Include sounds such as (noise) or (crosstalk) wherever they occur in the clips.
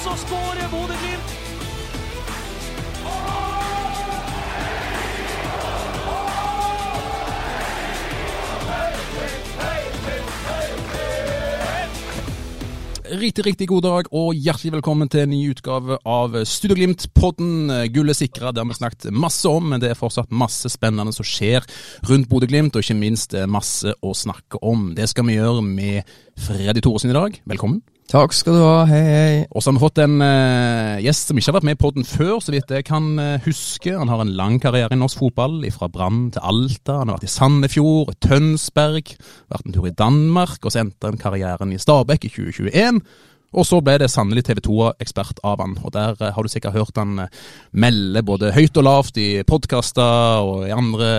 Så skårer Bodø-Glimt. Riktig, riktig god dag og hjertelig velkommen til en ny utgave av Studio Glimt-podden. Gullet sikra, det har vi snakket masse om, men det er fortsatt masse spennende som skjer rundt Bodø-Glimt, og ikke minst eh, masse å snakke om. Det skal vi gjøre med Freddy Thoresen i dag. Velkommen. Takk skal du ha, hei hei. Og så har vi fått en uh, gjest som ikke har vært med i podden før, så vidt jeg kan uh, huske. Han har en lang karriere i norsk fotball, fra Brann til Alta. Han har vært i Sandefjord, Tønsberg, vært en tur i Danmark, og så endte han karrieren i Stabæk i 2021. Og så ble det sannelig TV 2-ekspert av han, og der eh, har du sikkert hørt han melde både høyt og lavt i podkaster og i andre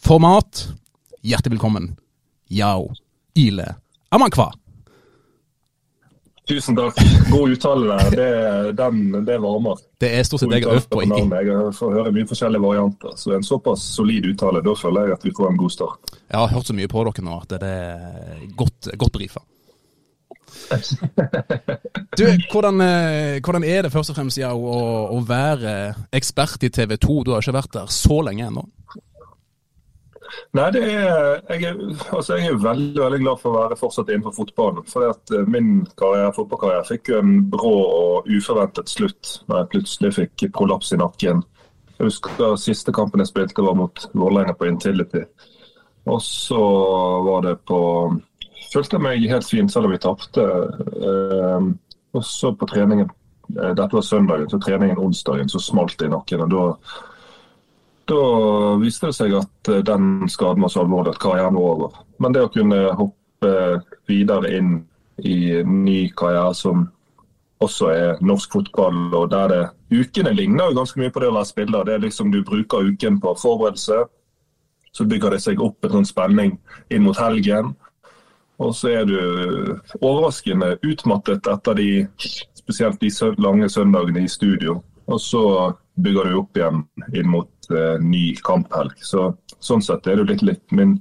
format. Hjertelig velkommen, Yao Ile Amankwa. Tusen takk. God uttale der. Det, den, det varmer. Det er stort sett det jeg har øvd på navnet. Jeg får høre mye forskjellige varianter. Så en såpass solid uttale, da føler jeg at vi får en god start. Jeg har hørt så mye på dere nå at det er godt, godt brifa. Du, hvordan, eh, hvordan er det først og fremst ja, å, å være ekspert i TV 2? Du har ikke vært der så lenge ennå. Nei, det er, jeg, er, altså jeg er veldig veldig glad for å være fortsatt innenfor fotballen. For at eh, min karriere, fotballkarriere fikk jo en brå og uforventet slutt når jeg plutselig fikk prolaps i nakken. Jeg husker Siste kampen jeg spilte var mot Vålerenga på Intility. Og så var det på Følte jeg meg helt fin selv om vi tapte. Eh, og så på treningen eh, Dette var søndagen, så treningen onsdagen så smalt det i nakken. og da da viste det seg at eh, den skaden var så alvorlig at karrieren var over. Men det å kunne hoppe videre inn i ny karriere som også er norsk fotball, og der det Ukene ligner jo ganske mye på det å være spiller. Det er liksom Du bruker uken på forberedelse, så bygger det seg opp en sånn spenning inn mot helgen. Og så er du overraskende utmattet etter de spesielt de lange søndagene i studio. Og så bygger du opp igjen inn mot eh, ny kamphelg. Så, sånn sett er det jo litt likt. Min,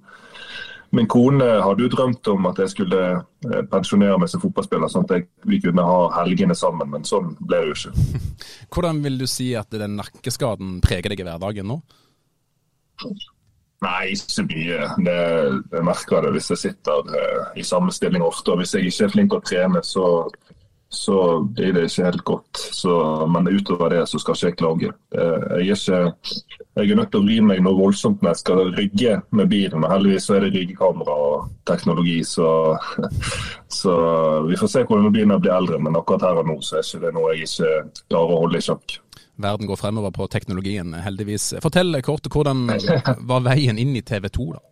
min kone hadde jo drømt om at jeg skulle eh, pensjonere meg som fotballspiller, sånn at jeg, vi kunne ha helgene sammen, men sånn ble det jo ikke. (laughs) Hvordan vil du si at den nakkeskaden preger deg i hverdagen nå? Nei, ikke så mye. Det, jeg merker det hvis jeg sitter eh, i samme stilling ofte. og Hvis jeg ikke er flink til å trene, så, så blir det ikke helt godt. Så, men utover det så skal ikke jeg klage. Eh, jeg, er ikke, jeg er nødt til å vri meg noe voldsomt når jeg skal rygge med bilen. Men Heldigvis så er det ryggekamera og teknologi, så, (laughs) så vi får se hvordan det blir når jeg blir eldre. Men akkurat her og nå så er ikke det noe jeg ikke klarer å holde i sjakk. Verden går fremover på teknologien, heldigvis. Fortell kort hvordan (laughs) var veien inn i TV 2, da?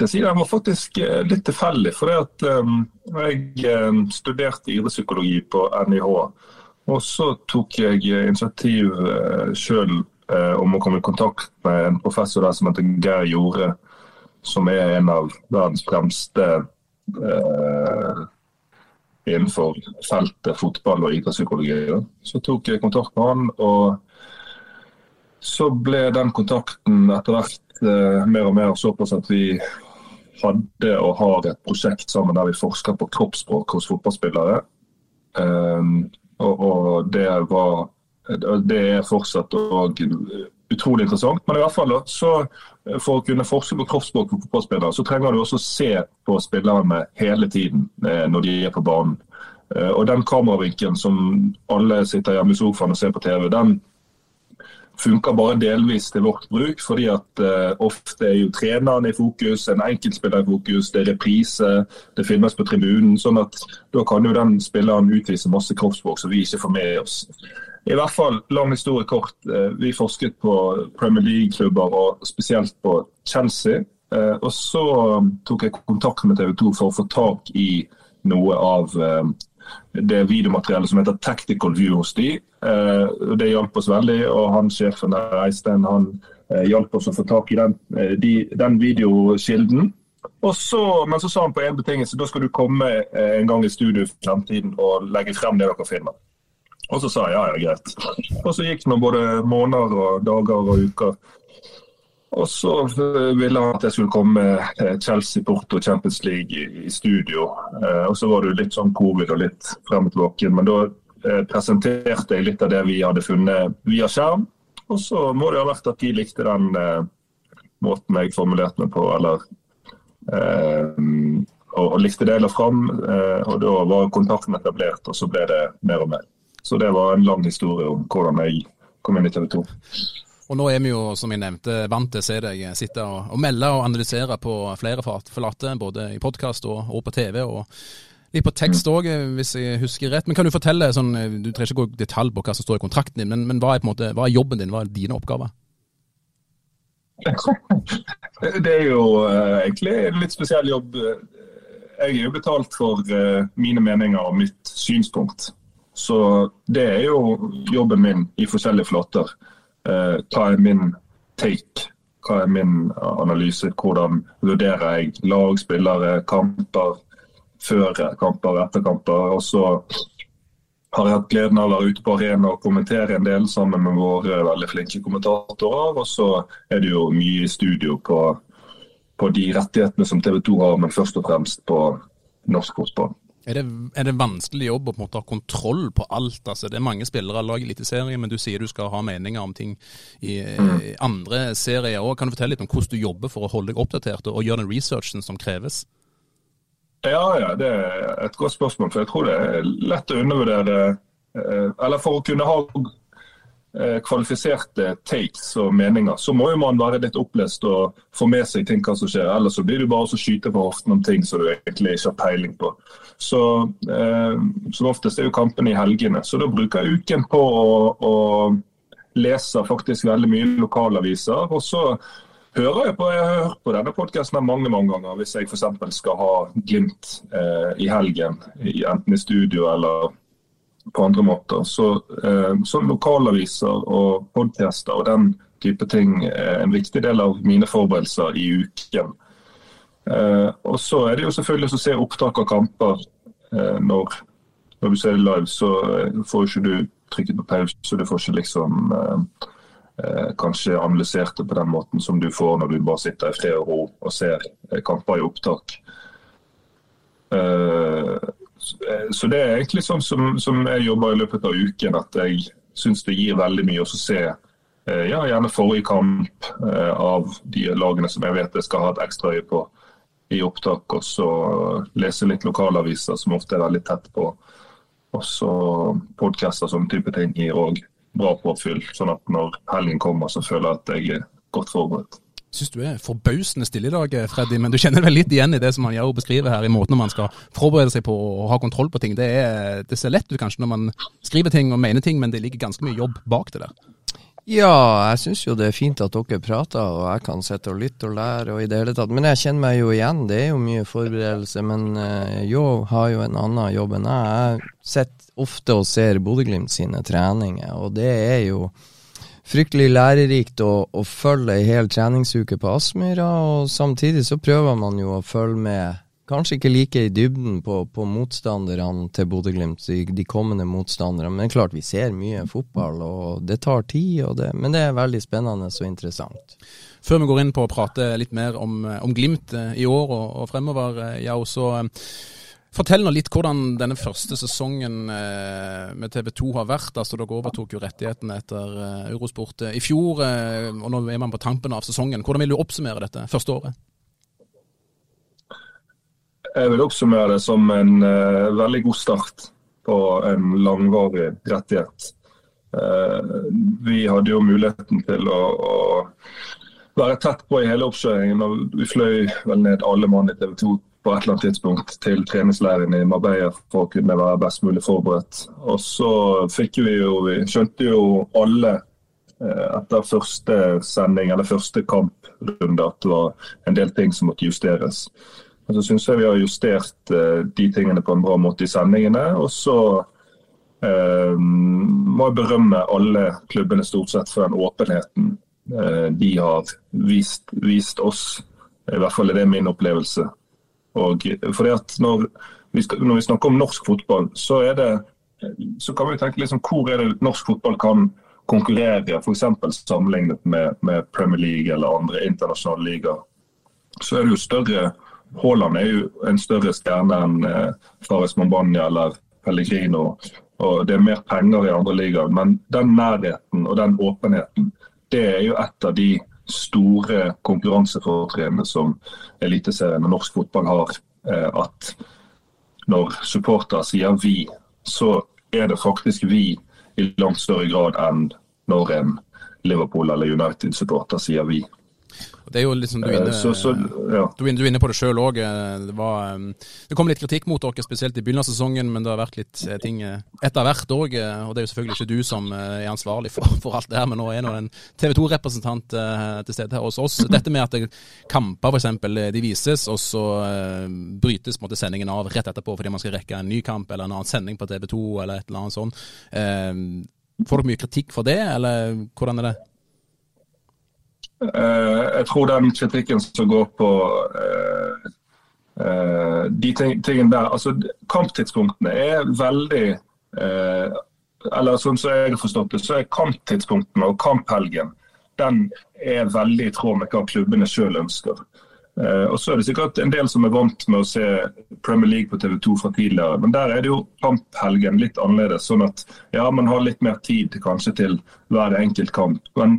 Jeg sier jeg var faktisk eh, litt tilfeldig. for det at um, Jeg um, studerte idrettspsykologi på NIH. Og så tok jeg eh, initiativ uh, sjøl uh, om å komme i kontakt med en professor der som heter Geir Jorde. Som er en av verdens fremste uh, innenfor feltet fotball og idrettspsykologi. Så tok jeg kontakt med han, og så ble den kontakten etter hvert eh, mer og mer såpass at vi hadde og har et prosjekt sammen der vi forsker på kroppsspråk hos fotballspillere. Um, og, og det var det er fortsatt òg utrolig interessant. Men i hvert fall så for å kunne forske på kroppsspråk for fotballspillere, så trenger du også se på spillerne hele tiden eh, når de er på banen. Eh, Og den kameravinkelen som alle sitter hjemme i sofaen og ser på TV, den funker bare delvis til vårt bruk. Fordi at uh, ofte er jo treneren i fokus, en enkeltspiller i fokus, det er reprise, det filmes på tribunen. sånn at da kan jo den spilleren utvise masse kroppsspråk som vi ikke får med oss. I hvert fall, lang historie kort. Vi forsket på Premier League-klubber, og spesielt på Chelsea. Og så tok jeg kontakt med TV 2 for å få tak i noe av det videomateriellet som heter Tactical View hos de. Det hjalp oss veldig, og han sjefen der, Eistein, han hjalp oss å få tak i den, den videokilden. Så, men så sa han på en betingelse da skal du komme eh, en gang i studio i fremtiden og legge frem det dere finner. Og så sa jeg ja, ja, greit. Og så gikk det både måneder og dager og uker. Og så eh, ville han at jeg skulle komme eh, Chelsea, Porto, Champions League i, studio. Eh, og så var det litt sånn covid og litt frem og tilbake. Men da presenterte jeg litt av det vi hadde funnet via skjerm. Og så må det ha vært at de likte den måten jeg formulerte meg på, eller og, likte det la fram, og da var kontakten etablert, og så ble det mer og mer. Så det var en lang historie om hvordan jeg kom inn i TV 2. Og nå er vi jo, som jeg nevnte, vant til å se deg sitte og, og melde og analysere på flere flater, både i podkast og, og, på TV. og Litt på tekst òg, hvis jeg husker rett. Men kan du fortelle, sånn, du trenger ikke gå i detalj på hva som står i kontrakten din, men, men hva, er måte, hva, er jobben din, hva er dine oppgaver? (laughs) Det er jo uh, egentlig en litt spesiell jobb. Jeg er jo betalt for uh, mine meninger og mitt synspunkt. Så det er jo jobben min i forskjellige flater. Uh, hva er min take? Hva er min analyse? Hvordan vurderer jeg lag, spillere, kamper? Før kamper, etter kamper. Og så har jeg hatt gleden av å være ute på arena og kommentere en del sammen med våre veldig flinke kommentatorer. Og så er det jo mye studio på, på de rettighetene som TV 2 har, men først og fremst på norsk fotball. Er det, er det vanskelig jobb å på en måte ha kontroll på alt? Altså, det er mange spillere av lag i Eliteserien, men du sier du skal ha meninger om ting i, i andre serier òg. Kan du fortelle litt om hvordan du jobber for å holde deg oppdatert og, gjøre den researchen som kreves? Ja, ja, det er et godt spørsmål. For jeg tror det er lett å undervurdere eh, Eller for å kunne ha kvalifiserte takes og meninger, så må jo man være litt opplest og få med seg ting hva som skjer. Ellers så blir du bare så skyte på hoften om ting som du egentlig ikke har peiling på. Så eh, Som oftest er jo kampene i helgene, så da bruker jeg uken på å, å lese faktisk veldig mye lokalaviser. og så hører jeg på, jeg har hørt på denne podkasten mange mange ganger hvis jeg f.eks. skal ha Glimt eh, i helgen, enten i studio eller på andre måter. Så, eh, så lokalaviser og podcaster og den type ting er en viktig del av mine forberedelser i uken. Eh, og så er det jo selvfølgelig å se opptak av kamper. Eh, når, når, du ser det live, så får ikke du trykket på pause, så du får ikke liksom kanskje analysert det på den måten som du får når du bare sitter i fred og ro og ser kamper i opptak. Eh, så det er egentlig sånn som, som jeg jobber i løpet av uken, at jeg syns det gir veldig mye å se ja, gjerne forrige kamp av de lagene som jeg vet jeg skal ha et ekstra øye på i opptak, og så lese litt lokalaviser som ofte er veldig tett på. Og så podcaster som type ting gir òg bra påfyll. Sånn at når helgen kommer, så føler jeg at jeg er godt forberedt. Syns du er forbausende stille i dag, Freddy, men du kjenner vel litt igjen i det som han gjør beskriver her, i måten man skal forberede seg på å ha kontroll på ting. Det, er, det ser lett ut kanskje når man skriver ting og mener ting, men det ligger ganske mye jobb bak det der. Ja, jeg syns jo det er fint at dere prater, og jeg kan sitte og lytte og lære og i det hele tatt. Men jeg kjenner meg jo igjen, det er jo mye forberedelse. Men uh, Jo har jo en annen jobb enn jeg. Jeg sitter ofte og ser Bodø-Glimt sine treninger, og det er jo fryktelig lærerikt å, å følge ei hel treningsuke på Aspmyra, og samtidig så prøver man jo å følge med Kanskje ikke like i dybden på, på motstanderne til Bodø-Glimt, de, de, kommende motstanderne. Men klart vi ser mye fotball, og det tar tid. Det, men det er veldig spennende og interessant. Før vi går inn på å prate litt mer om, om Glimt eh, i år og, og fremover, eh, ja, så eh, Fortell nå litt hvordan denne første sesongen med TV 2 har vært. altså Dere overtok jo rettighetene etter Eurosport i fjor, og nå er man på tampen av sesongen. Hvordan vil du oppsummere dette første året? Jeg vil oppsummere det som en uh, veldig god start på en langvarig rettighet. Uh, vi hadde jo muligheten til å, å, være tett på i hele oppkjøringen. og Vi fløy vel ned alle mann i TV 2 på et eller annet tidspunkt til treningsleiren i Marbella for å kunne være best mulig forberedt. Og så fikk vi jo, vi skjønte jo alle eh, etter første sending eller første kamprunde at det var en del ting som måtte justeres. Men så syns jeg vi har justert eh, de tingene på en bra måte i sendingene. Og så eh, må jeg berømme alle klubbene stort sett for den åpenheten eh, de har vist, vist oss. I hvert fall er det min opplevelse. Og fordi at når vi, skal, når vi snakker om norsk fotball, så, det, så kan vi tenke liksom, hvor er det norsk fotball kan konkurrere, f.eks. sammenlignet med, med, Premier League eller andre internasjonale ligaer. Så er det jo større Haaland er jo en større stjerne enn eh, Fares Mombania eller Pellegrino. og Det er mer penger i andre ligaer, men den nærheten og den åpenheten, det er jo et av de store konkurransefortrinnene som Eliteserien og norsk fotball har. Eh, at når supporter sier vi, så er det faktisk vi i langt større grad enn når en Liverpool eller United-supporter sier vi. Det er jo liksom, du, er inne, så, så, ja. du, inne på det sjøl òg. Eh, det, eh, det, kom litt kritikk mot dere, spesielt i begynnelsen av sesongen, men det har vært litt eh, ting etter hvert òg. Og det er jo selvfølgelig ikke du som er ansvarlig for, (laughs) for alt det her, men nå er nå en TV 2-representant til stede her hos oss. Dette med at kamper f.eks. de vises, og så brytes måte, sendingen av rett etterpå fordi man skal rekke en ny kamp eller en annen sending på TV 2 eller et eller annet sånt. Får dere mye kritikk for det, eller hvordan er det? Eh, jeg tror den kritikken som går på eh, eh, de tingene der altså Kamptidspunktene er veldig eller sånn som jeg har forstått det, så er kamptidspunktene og kamphelgen den er veldig i tråd med hva klubbene sjøl ønsker. Og så er det sikkert en del som er vant med å se Premier League på TV 2 fra tidligere, men der er det jo kamphelgen litt annerledes. Sånn at ja, man har litt mer tid kanskje til hver enkelt kamp. Men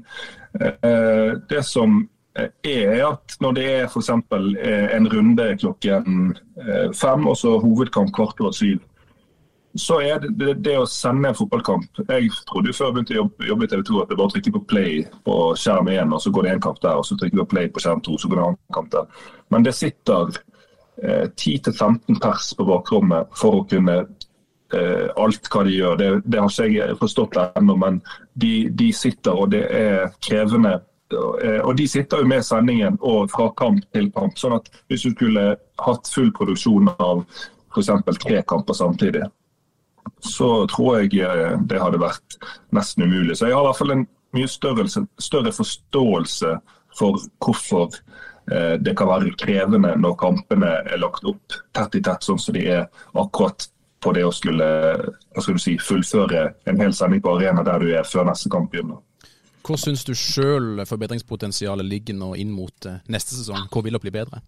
det som er, at når det er f.eks. en runde klokken uh, fem, og så hovedkamp kvart over syv, så er det, det, det, å sende en fotballkamp Jeg trodde jo før jeg begynte å jobbe, jobbe i TV 2 at det bare å trykke på play på skjerm 1, og så går det en kamp der, og så trykker vi på play på skjerm 2, så går det en annen kamp der. Men det sitter eh, 10-15 pers på bakrommet for å kunne eh, alt hva de gjør. Det, det har ikke jeg forstått ennå, men de, de, sitter, og det er krevende. Eh, og de sitter jo med sendingen og fra kamp til kamp. sånn at hvis du skulle hatt full produksjon av f.eks. tre kamper samtidig, så tror jeg eh, det hadde vært nesten umulig. Så jeg har i hvert fall en mye større, større forståelse for hvorfor eh, det kan være krevende når kampene er lagt opp tett i tett, sånn som de er akkurat på det å skulle si, fullføre en hel sending på arena der du er før neste kamp begynner. Hvor syns du sjøl forbedringspotensialet ligger nå inn mot eh, neste sesong? Hvor vil det bli bedre?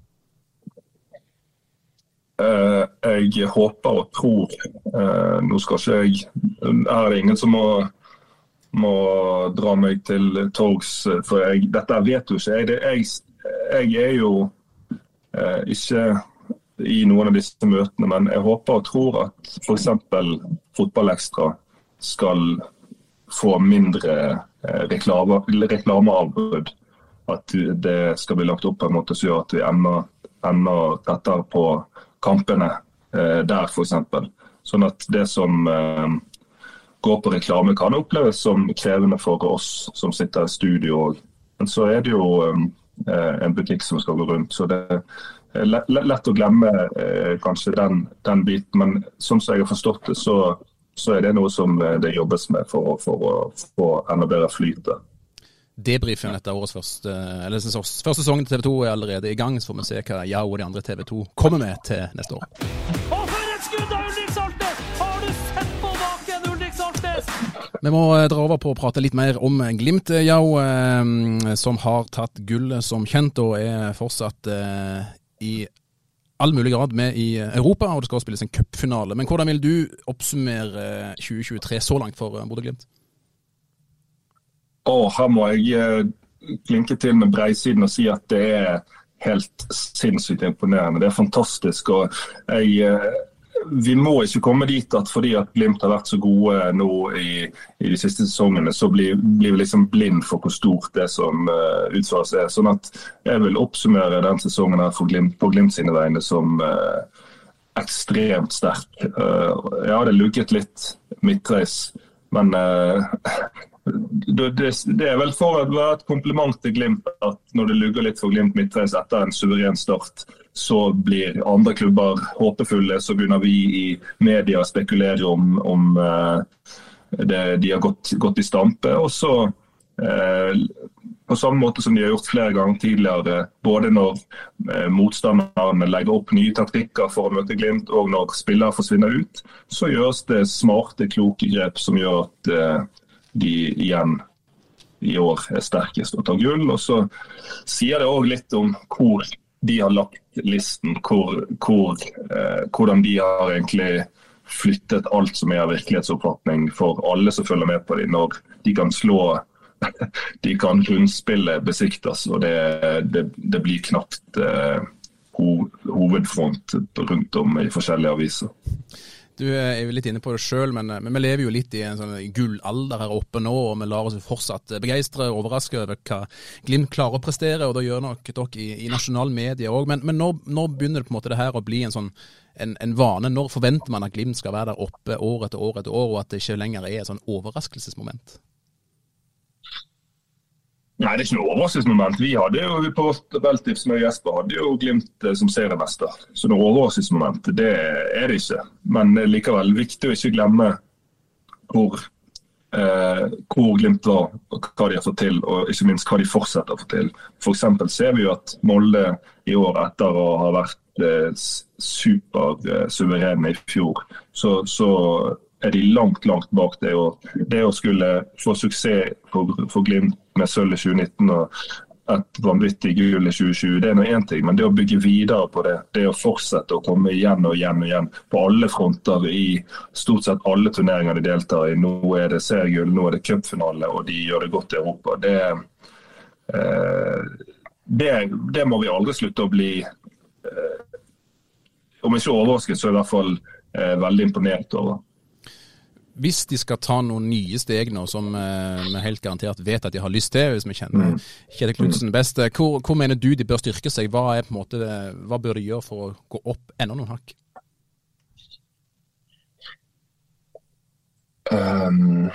Uh, jeg håper og tror uh, Nå skal ikke jeg Er det ingen som må, må dra meg til torgs, for jeg, dette vet jo ikke jeg. jeg. Jeg, er jo uh, ikke i noen av disse møtene, men jeg håper og tror at f.eks. Fotballekstra skal få mindre reklame, reklameavbrudd. At det skal bli lagt opp på en måte som gjør at vi ender, ender tettere på kampene eh, der, f.eks. Sånn at det som eh, går på reklame kan oppleves som krevende for oss som sitter i studio òg. Men så er det jo eh, en butikk som skal gå rundt. så det lett å glemme kanskje den, den biten. Men sånn som jeg har forstått det, så, så er det noe som det jobbes med for, for å få enda bedre flyt. Debrifen etter årets første, eller første sesong til TV 2 er allerede i gang, så får vi se hva jeg og de andre TV 2 kommer med til neste år. Og for et skudd av Ulrik Saltnes! Har du sett på baken, Ulrik Saltnes? Vi må eh, dra over på å prate litt mer om Glimt, eh, som har tatt gullet som kjent og er fortsatt eh, i all mulig grad med i Europa, og det skal spilles en cupfinale. Men hvordan vil du oppsummere 2023 så langt for Bodø-Glimt? Og her må jeg eh, klinke til med breisiden og si at det er helt sinnssykt imponerende. Det er fantastisk. og jeg, eh, vi må ikke komme dit at fordi at Glimt har vært så gode nå i, i de siste sesongene, så blir, blir, vi liksom blind for hvor stort det som uh, utsvares er. Sånn at jeg vil oppsummere den sesongen her Glimt, på Glimt sine vegne som uh, ekstremt sterk. Uh, jeg hadde lugget litt midtreis, men uh, det, det, er vel for å være et kompliment til Glimt at når det lugger litt for Glimt midtveis etter en suveren start, så blir andre klubber håpefulle. Så begynner vi i media å spekulere om, om uh, det, de har gått, gått, i stampe. Og så uh, på samme måte som de har gjort flere ganger tidligere, både når eh, motstanderne legger opp nye taktikker for å møte Glimt, og når spillere forsvinner ut, så gjøres det smarte, kloke grep som gjør at eh, de igjen i år er sterkest og tar gull. Og så sier det òg litt om hvor de har lagt listen, hvor, hvor, eh, hvordan de har egentlig flyttet alt som er av virkelighetsoppfatning for alle som følger med på dem, når de kan slå (laughs) de kan grunnspille besiktes, og det, det, det blir knapt eh, hovedfront rundt om i forskjellige aviser. Du er jo litt inne på det sjøl, men, men, vi lever jo litt i en sånn gullalder her oppe nå. og Vi lar oss fortsatt begeistre og overraske over hva Glimt klarer å prestere. og Det gjør nok dere i, i nasjonale medier òg. Men, men når, når, begynner det på en måte det her å bli en sånn en, en, vane? Når forventer man at Glimt skal være der oppe år etter år etter år, og at det ikke lenger er et sånn overraskelsesmoment? Nei, det er ikke noe overraskelsesmoment. Vi hadde jo på vårt med Jesper hadde jo Glimt eh, som seriemester. Så noe overraskelsesmoment, det er det ikke. Men er likevel viktig å ikke glemme hvor, eh, hvor Glimt var, og hva de har fått til, og ikke minst hva de fortsetter å få til. F.eks. ser vi jo at Molde i år, etter å ha vært eh, supersuverene i fjor, så, så er de langt, langt bak det. Og det å skulle få suksess for, for Glimt med sølv i 2019 og et vanvittig gull i 2020, det er noe én ting. Men det å bygge videre på det, det å fortsette å komme igjen og igjen og igjen på alle fronter i stort sett alle turneringer de deltar i. Nå er det seriegull, nå er det cupfinale, og de gjør det godt i Europa. Det, eh, det, det må vi aldri slutte å bli eh, om ikke overrasket, så i hvert fall eh, veldig imponert over hvis de skal ta noen nye steg nå, som eh, vi helt garantert vet at de har lyst til, hvis vi kjenner mm. Kjetil Knutsen best, eh, hvor, hvor, mener du de bør styrke seg? Hva, er måte, hva bør de gjøre for å gå opp enda noen hakk? Um,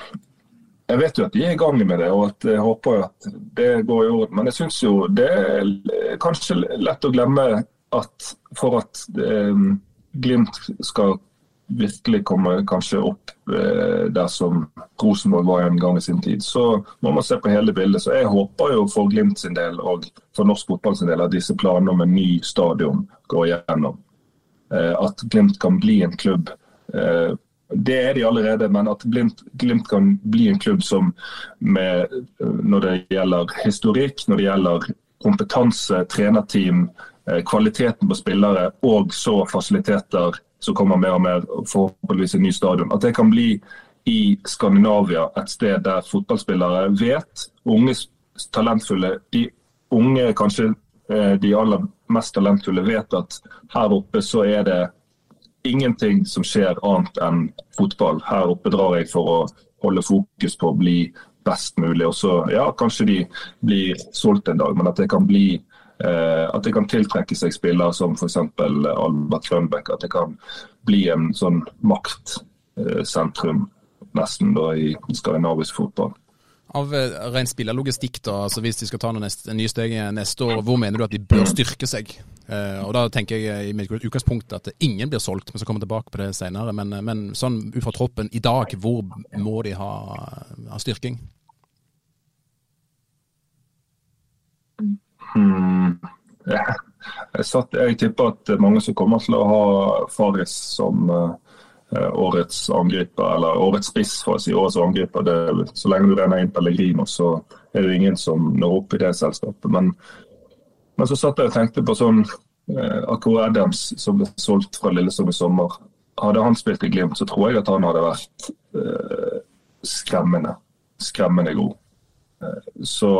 jeg vet jo at de er i gang med det, og at jeg håper at det går i orden. Men jeg syns jo det er kanskje lett å glemme at for at um, Glimt skal virkelig komme kanskje opp eh, der som Rosenborg var en gang i sin tid, så må man se på hele bildet. Så Jeg håper jo for Glimt sin del og for norsk fotball sin del at disse planene om en ny stadion går igjennom. Eh, at Glimt kan bli en klubb. Eh, det er de allerede, men at Glimt, Glimt kan bli en klubb som med, når det gjelder historikk, når det gjelder kompetanse, trenerteam, eh, kvaliteten på spillere og så fasiliteter som kommer mer og mer, forhåpentligvis en ny stadion. At det kan bli i Skandinavia et sted der fotballspillere vet, unge talentfulle, de unge kanskje eh, de aller mest talentfulle vet at her oppe så er det ingenting som skjer annet enn fotball. Her oppe drar jeg for å holde fokus på å bli best mulig. Og så, ja, kanskje de blir solgt en dag, men at det kan bli at det kan tiltrekke seg spillere som f.eks. Albert Grønbæk. At det kan bli en sånn maktsentrum nesten da i skandinavisk fotball. Av eh, ren spillerlogistikk, da, altså hvis de skal ta neste, nye steg neste år, hvor mener du at de bør styrke seg? Eh, og Da tenker jeg i mitt utgangspunkt at ingen blir solgt, vi skal komme tilbake på det senere. Men, men sånn ut fra troppen i dag, hvor må de ha, ha styrking? Hmm. Satt, jeg, tipper at mange som kommer til å ha Faris som uh, årets angriper, eller årets spiss, for å si årets angriper. Det, så lenge du renner inn Pellegrino, så er det ingen som når opp i det selskapet. Men, men så satt jeg og tenkte på sånn uh, Akor Adams som ble solgt fra Lillestrøm i sommer. Hadde han spilt i Glimt, så tror jeg at han hadde vært uh, skremmende. Skremmende god. så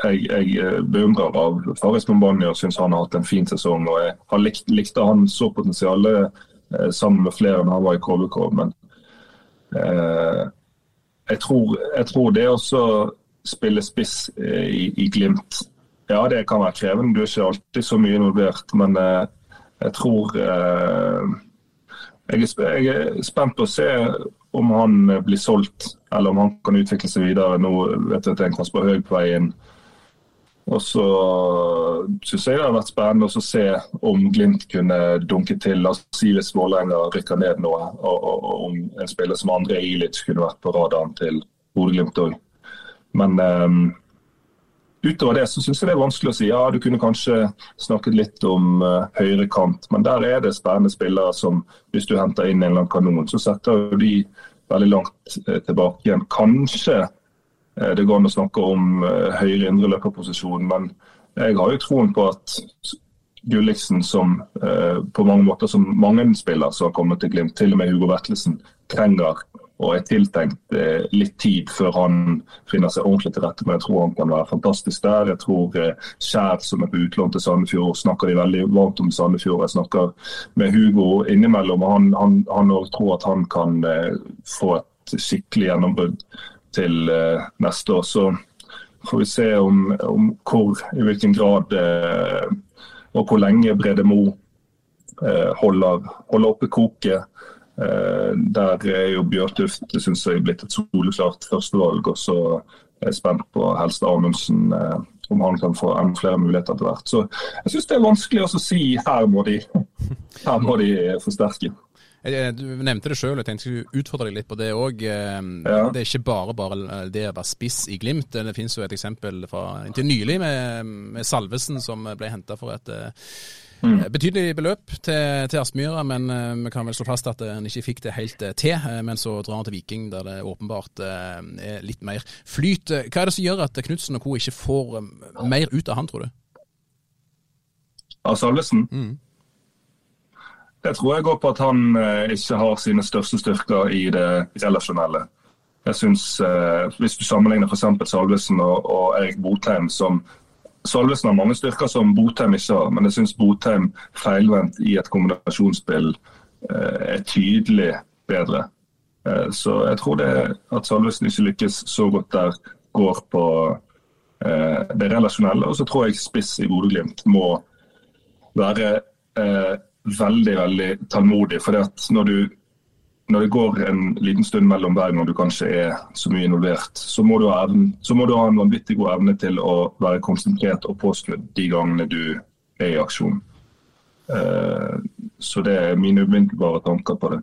jeg, jeg eh, beundrer av Faris Mombani og syns han har hatt en fin sesong. og Jeg har likt, likte han så potensialet eh, sammen med flere enn han var i KBK. Men eh, jeg, tror, jeg, tror, det også spille spiss eh, i, i, Glimt Ja, det kan være krevende. Du er ikke alltid så mye involvert. Men eh, jeg tror eh, jeg er, jeg er spent på å se om han blir solgt, eller om han kan utvikle seg videre. Nå vet jeg at det er en Kasper Høeg på vei inn. Og så syns jeg det har vært spennende å se om Glimt kunne dunke til. Si hvis Vålerenga rykker ned nå, og, og, og, om en spiller som André Ilic kunne vært på radaren til Bodø-Glimt òg. Men um, utover det så syns jeg det er vanskelig å si. Ja, du kunne kanskje snakket litt om uh, høyre kant, men der er det spennende spillere som hvis du henter inn en eller annen kanon, så setter de veldig langt uh, tilbake igjen. Kanskje det går an å snakke om eh, høyere indre løperposisjon, men jeg har jo troen på at Gulliksen, som eh, på mange måter som mange spiller som har kommet til Glimt, til og med Hugo Vetlesen, trenger og er tiltenkt litt tid før han finner seg ordentlig til rette. Men jeg tror han kan være fantastisk der. Jeg tror Skjær, som er på utlån til Sandefjord, snakker de veldig varmt om Sandefjord. Jeg snakker med Hugo innimellom, og han, han tror at han kan få et skikkelig gjennombrudd til eh, neste år. Så får vi se om, om hvor, i hvilken grad eh, og hvor lenge Brede Mo eh, holder, holder oppe koket. Der er jo Bjørtuft synes jeg blitt et soleklart førstevalg. Og så er jeg spent på Helst Amundsen, om han kan få enda flere muligheter etter hvert. Så jeg syns det er vanskelig å si her må de, her må de forsterke. Du nevnte det sjøl, jeg tenkte jeg skulle utfordre deg litt på det òg. Ehm, ja. Det er ikke bare bare det å være spiss i Glimt. Det finnes jo et eksempel fra inntil nylig med, med Salvesen, som ble henta for et mm. betydelig beløp til, til Aspmyra. Men vi kan vel slå fast at han ikke fikk det helt til. Men så drar han til Viking, der det åpenbart er litt mer flyt. Hva er det som gjør at Knutsen og co. ikke får mer ut av han, tror du? Av Salvesen? Mm. Det tror jeg går på at han eh, ikke har sine største styrker i det relasjonelle. Jeg synes, eh, Hvis du sammenligner f.eks. Salvesen og, og, Erik Botheim som Salvesen har mange styrker som Botheim ikke har, men jeg syns Botheim feilvendt i et kombinasjonsspill eh, er tydelig bedre. Så jeg tror det at Salvesen ikke lykkes så godt der, går på det relasjonelle. Og så tror jeg spiss i Bodø-Glimt må være veldig veldig tålmodig. for når, når det går en liten stund mellom hver gang du kanskje er så mye involvert, så må ha, evnen, må du ha en vanvittig god evne til å være konsentrert og påskrudd de gangene du er i aksjon. Uh, så det er mine umiddelbare tanker på det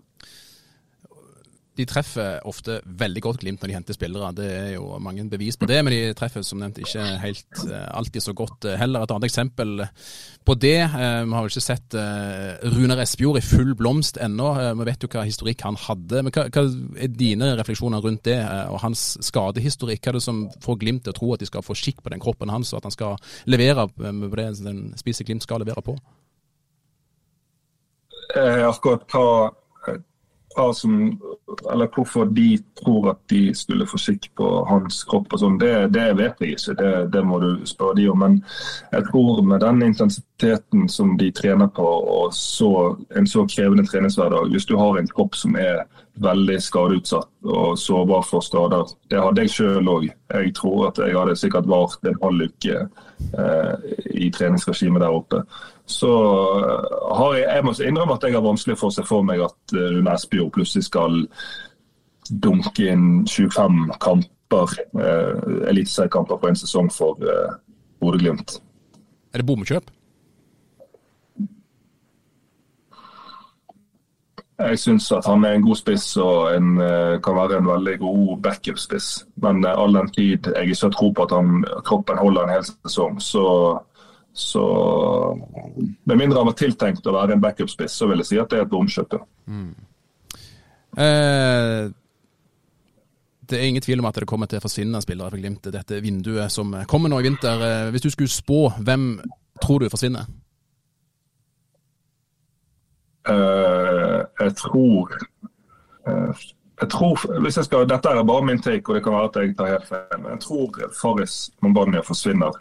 de treffer ofte veldig godt Glimt når de henter spillere. Det er jo mange bevis på det, men de treffer som nevnt ikke helt uh, alltid så godt uh, heller. Et annet eksempel på det, uh, vi har vel ikke sett Runar Espejord i full blomst ennå. vi vet jo hva historikk han hadde. Men hva, hva er dine refleksjoner rundt det, og hans skadehistorikk? Hva er det som får Glimt til å tro at de skal få skikk på den kroppen hans, og at han skal levere på det den spiser Glimt skal levere på? akkurat hva hva som, eller hvorfor de tror at de skulle få skikk på hans kropp, og sånn, det, det, vet jeg ikke. Det, det, må du spørre de om. Men jeg tror med den intensiteten som de trener på, og så, en så krevende treningshverdag, hvis du har en kropp som er veldig skadeutsatt og sårbar for skader, det hadde jeg sjøl òg. Jeg tror at jeg hadde sikkert vart en halv uke eh, i treningsregimet der oppe så eh, har jeg, jeg må innrømme at jeg har vanskelig for å se for meg at uh, Rune Espejord plutselig skal dunke inn 25 kamper, eh, eliteseriekamper på en sesong for eh, Bodø-Glimt. Er det bomkjøp? Jeg syns at han er en god spiss og en, kan være en veldig god backup-spiss. Men all den tid jeg ikke har tro på at han, kroppen holder en hel sesong, så så med mindre han var tiltenkt å være en backup-spiss, så vil jeg si at det er et bomkjøp. Mm. Eh, det er ingen tvil om at det kommer til å forsvinne spillere fra Glimt dette vinduet som kommer nå i vinter. Eh, hvis du skulle spå, hvem tror du forsvinner? Uh, jeg tror uh, jeg tror, hvis jeg skal, Dette er bare min take, og det kan være at jeg tar helt feil. Men jeg tror Faris Mombania forsvinner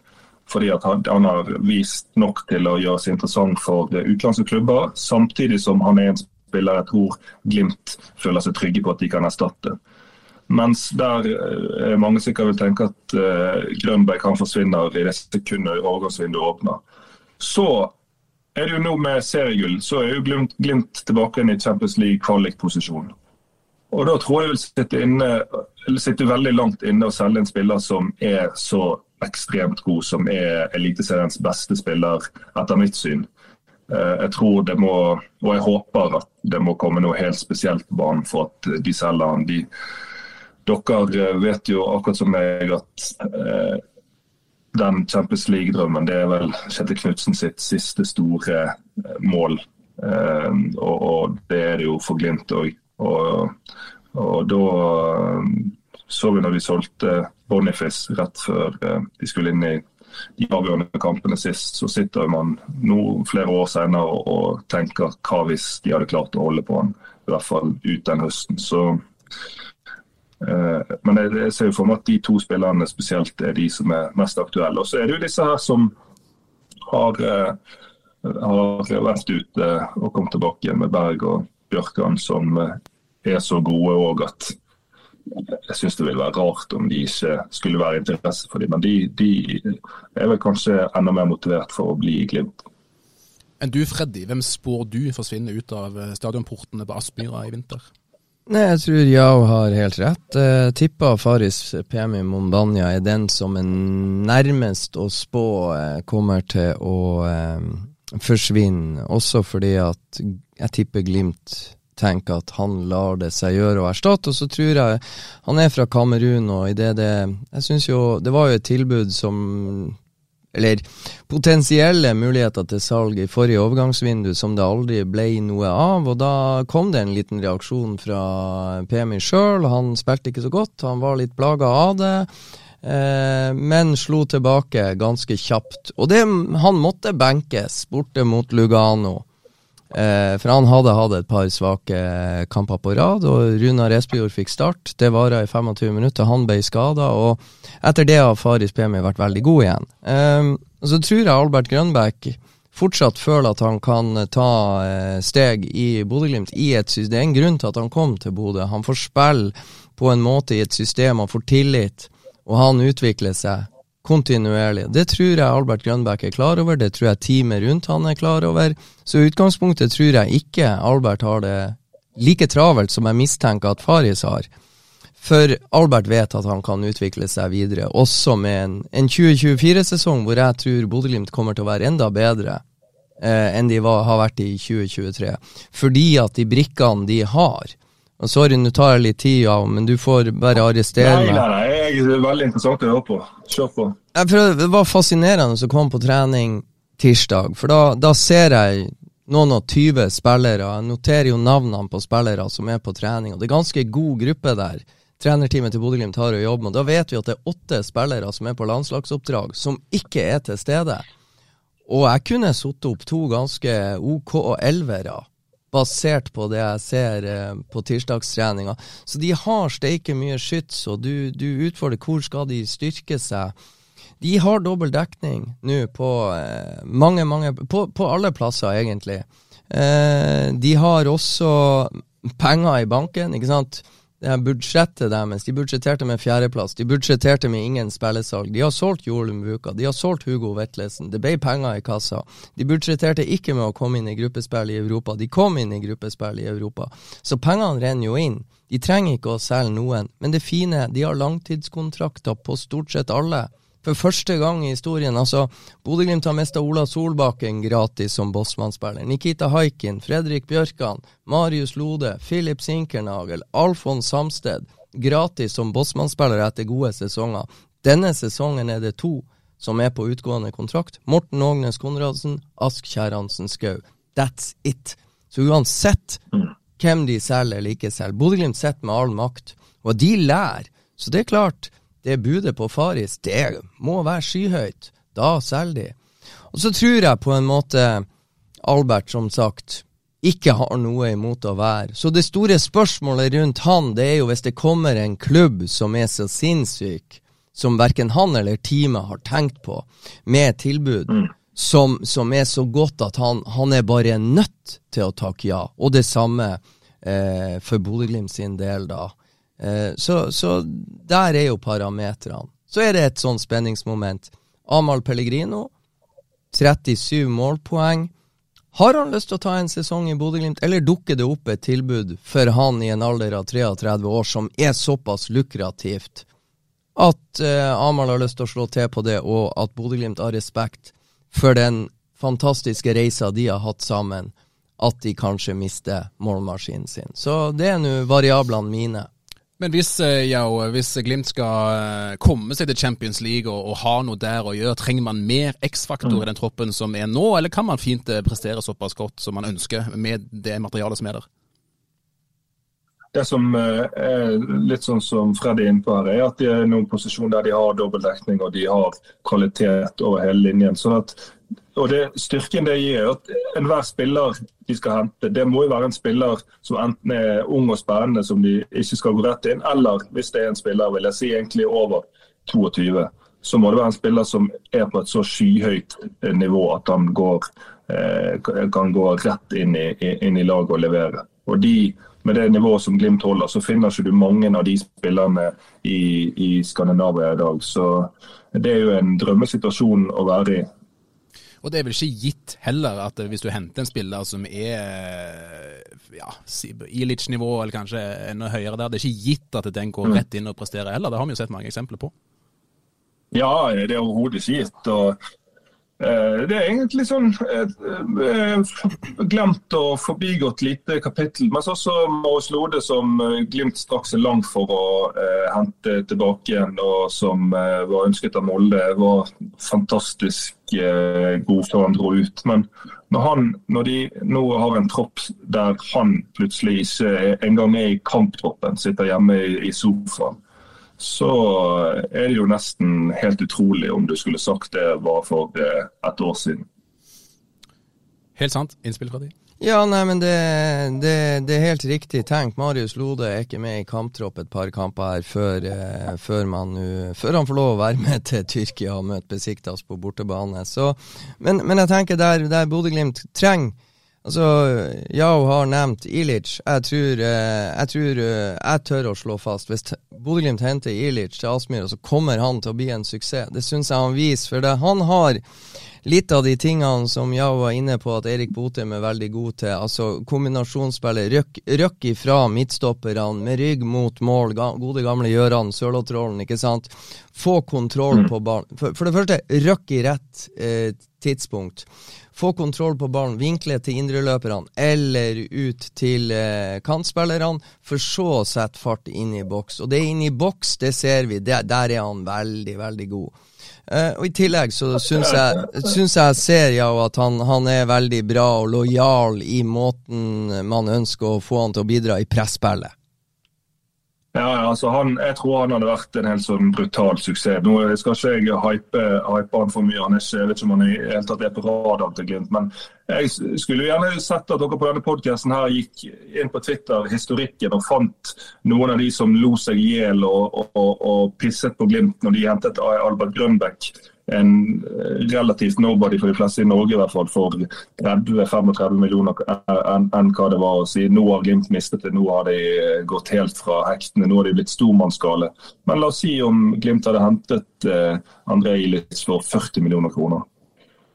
fordi han, han, har vist nok til å gjøre seg interessant for utenlandske klubber, samtidig som han er en spiller jeg tror Glimt føler seg trygge på at de kan erstatte. Mens der er mange sikkert vil tenke at uh, Grønberg kan forsvinne i det sekundet overgangsvinduet åpner. Så er det jo nå med seriegull, så er jo Glimt, Glimt tilbake i Champions League kvalikposisjon. Og da tror jeg vil sitte, inne, sitte veldig langt inne og selge en spiller som er så ekstremt god, som er Eliteseriens beste spiller, etter mitt syn. Eh, jeg tror det må, og jeg håper at det må komme noe helt spesielt på banen for at de selger han. De, dere vet jo akkurat som meg at eh, den Champions League-drømmen det er vel Kjetil Knutsen sitt siste store eh, mål. Eh, og, og, det er det jo for Glimt òg. Og, og, da eh, så vi når de solgte Boniface rett før eh, de skulle inn i de avgjørende kampene sist, så sitter man nå flere år senere og, tenker hva hvis de hadde klart å holde på han, i hvert fall ut den høsten. Så men jeg, ser jo for meg at de to spillerne spesielt er de som er mest aktuelle. Og så er det jo disse her som har, eh, har vært ute og kommet tilbake igjen med Berg og Bjørkan, som eh, er så gode òg at jeg syns det ville være rart om de ikke skulle være interesse for dem. Men de, de, er vel kanskje enda mer motivert for å bli i Glimt. Enn du Freddy, hvem spår du forsvinner ut av eh, stadionportene på Aspmyra i vinter? Nei, Jeg tror Yao har helt rett. Jeg tipper Faris Pemi Mombanya er den som er nærmest å spå eh, kommer til å eh, forsvinne. Også fordi at jeg tipper Glimt tenker at han lar det seg gjøre å erstatte. Og så tror jeg Han er fra Kamerun, og i det det Jeg syns jo Det var jo et tilbud som eller potensielle muligheter til salg i forrige overgangsvindu som det aldri ble noe av. og Da kom det en liten reaksjon fra PMI sjøl. Han spilte ikke så godt, han var litt plaga av det. Eh, men slo tilbake ganske kjapt. Og det, han måtte benkes borte mot Lugano. Eh, for han hadde hatt et par svake kamper på rad, og Runar Espejord fikk start. Det varte i 25 minutter, han ble skada, og etter det har Faris Pemi vært veldig god igjen. Eh, så tror jeg Albert Grønbæk fortsatt føler at han kan ta eh, steg i Bodø-Glimt i et system. Det er en grunn til at han kom til Bodø. Han får spille på en måte i et system, han får tillit, og han utvikler seg kontinuerlig. Det tror jeg Albert Grønbæk er klar over, det tror jeg teamet rundt han er klar over. Så i utgangspunktet tror jeg ikke Albert har det like travelt som jeg mistenker at Faris har. For Albert vet at han kan utvikle seg videre, også med en, en 2024-sesong hvor jeg tror Bodø-Glimt kommer til å være enda bedre eh, enn de var, har vært i 2023. Fordi at de brikkene de har, Sorry, nå tar jeg litt tid, ja, men du får bare arrestere meg. Nei, nei, nei, jeg er veldig interessant å høre på. Kjør på. det var fascinerende å komme på trening tirsdag, for da, da ser jeg noen og tyve spillere. Jeg noterer jo navnene på spillere som er på trening, og det er ganske god gruppe der. Trenerteamet til Bodø-Glimt har å jobbe med. Da vet vi at det er åtte spillere som er på landslagsoppdrag, som ikke er til stede. Og jeg kunne satt opp to ganske OK elvere basert på det jeg ser eh, på tirsdagstreninga. Så de har steike mye skyts, og du, du, utfordrer hvor skal de styrke seg. De har dobbel dekning nå på eh, mange, mange på, på, alle plasser, egentlig. Eh, de har også penger i banken, ikke sant budsjettet deres. De budsjetterte med fjerdeplass. De budsjetterte med ingen spillesalg. De har solgt Jolum Buka. De har solgt Hugo Vetlesen. Det ble penger i kassa. De budsjetterte ikke med å komme inn i gruppespill i Europa. De kom inn i gruppespill i Europa. Så pengene renner jo inn. De trenger ikke å selge noen. Men det fine, de har langtidskontrakter på stort sett alle. For første gang i historien. altså, Bodø-Glimt har mista Ola Solbakken gratis som bossmannsspiller. Nikita Haikin, Fredrik Bjørkan, Marius Lode, Philip Sinkernagel, Alfons Samsted. Gratis som bossmannsspiller etter gode sesonger. Denne sesongen er det to som er på utgående kontrakt. Morten Ågnes Konradsen, Ask Kjerransen Skau. That's it. Så uansett hvem de selger eller ikke selger, Bodø-Glimt sitter med all makt. Og de lærer. Så det er klart, det budet på Faris, det må være skyhøyt. Da selger de. Og så tror jeg på en måte Albert, som sagt, ikke har noe imot å være. Så det store spørsmålet rundt han, det er jo hvis det kommer en klubb som er så sinnssyk, som verken han eller teamet har tenkt på, med tilbud, mm. som, som, er så godt at han, han, er bare nødt til å takke ja. Og det samme eh, for Bodø-Glimt sin del, da. Eh, så, så, der er jo parametrene. Så er det et sånn spenningsmoment. Amahl Pellegrino, 37 målpoeng. Har han lyst til å ta en sesong i Bodø-Glimt, eller dukker det opp et tilbud for han i en alder av 33 år som er såpass lukrativt at uh, Amahl har lyst til å slå til på det, og at Bodø-Glimt har respekt for den fantastiske reisa de har hatt sammen, at de kanskje mister målmaskinen sin. Så det er nå variablene mine. Men hvis, eh, ja, hvis, Glimt skal eh, komme seg til Champions League og, og ha noe der å gjøre, trenger man mer X-faktor mm. i den troppen som er nå, eller kan man fint eh, prestere såpass godt som man ønsker med det materialet som er der? Det som er litt sånn som Freddy er inne på her, er at de er i noen posisjon der de har dobbeltdekning og de har kvalitet over hele linjen. sånn at og det, Styrken det gir, er at enhver spiller de skal hente, det må jo være en spiller som enten er ung og spennende, som de ikke skal gå rett inn, eller hvis det er en spiller vil jeg si egentlig over 22, så må det være en spiller som er på et så skyhøyt nivå at han går, eh, kan gå rett inn i, inn i laget og levere. Og de, Med det nivået som Glimt holder, så finner ikke du mange av de spillerne i, i Skandinavia i dag. Så det er jo en drømmesituasjon å være i. Og det er vel ikke gitt heller at hvis du henter en spiller som er ja, Ilic-nivå, eller kanskje enda høyere der, det er ikke gitt at den går mm. rett inn og presterer heller. Det har vi jo sett mange eksempler på. Ja, det er overhodet ikke gitt. og Eh, det er egentlig sånn et, glemt og forbigått lite kapittel. Men også Marius Lode, som eh, Glimt straks er langt for å eh, hente tilbake igjen, og som eh, var ønsket av Molde, var fantastisk eh, god før han dro ut. Men når, han, når de nå har en tropp der han plutselig ikke engang er i kamptroppen, sitter hjemme i sofaen så er det jo nesten helt utrolig om du skulle sagt det var for eh, et år siden. Helt sant. Innspill fra de? Ja, nei, men det, det, det, er helt riktig tenkt. Marius Lode er ikke med i kamptropp et par kamper her før, eh, før, man, før, han får lov å være med til Tyrkia og møte Besiktas på bortebane. Så, men, men, jeg tenker der, der Bodø-Glimt trenger Altså, Yao har nevnt Ilic. Jeg tror, eh, jeg tror eh, jeg tør å slå fast hvis Bodø-Glimt henter Ilic til Aspmyra, så kommer han til å bli en suksess. Det syns jeg han viser. For det, han har litt av de tingene som jeg var inne på at Erik Botheim er veldig god til. Altså kombinasjonsspillet. Røkk, røkk ifra midtstopperne med rygg mot mål. Gode gamle Gjøran, Sørlotrollen, ikke sant. Få kontroll på ballen. For, for, det første, røkk i rett eh, tidspunkt få kontroll på ballen, vinkle til indreløperne eller ut til eh, kantspillerne, for så å sette fart inn i boks. Og det er inn i boks, det ser vi. Det, der er han veldig, veldig god. Eh, og I tillegg så syns jeg, jeg ser ja, at han, han, er veldig bra og lojal i måten man ønsker å få han til å bidra i presspillet. Ja, altså han, Jeg tror han hadde vært en helt sånn brutal suksess. Nå skal ikke jeg hype, hype han for mye. Han er ikke, jeg vet ikke om han i helt tatt er på radaren til Glimt. Men jeg skulle gjerne sett at dere på denne podkasten gikk inn på Twitter historikken og fant noen av de som lo seg i hjel og, og, og, og pisset på Glimt når de hentet Albert Grønbæk en eh, relativt nobody for de fleste i Norge, i hvert fall for 30-35 millioner enn en hva det var å si. Nå har Glimt mistet det, nå har de eh, gått helt fra hektene, nå har de blitt stormannsgale. Men la oss si om Glimt hadde hentet eh, André Ilitz for 40 millioner kroner.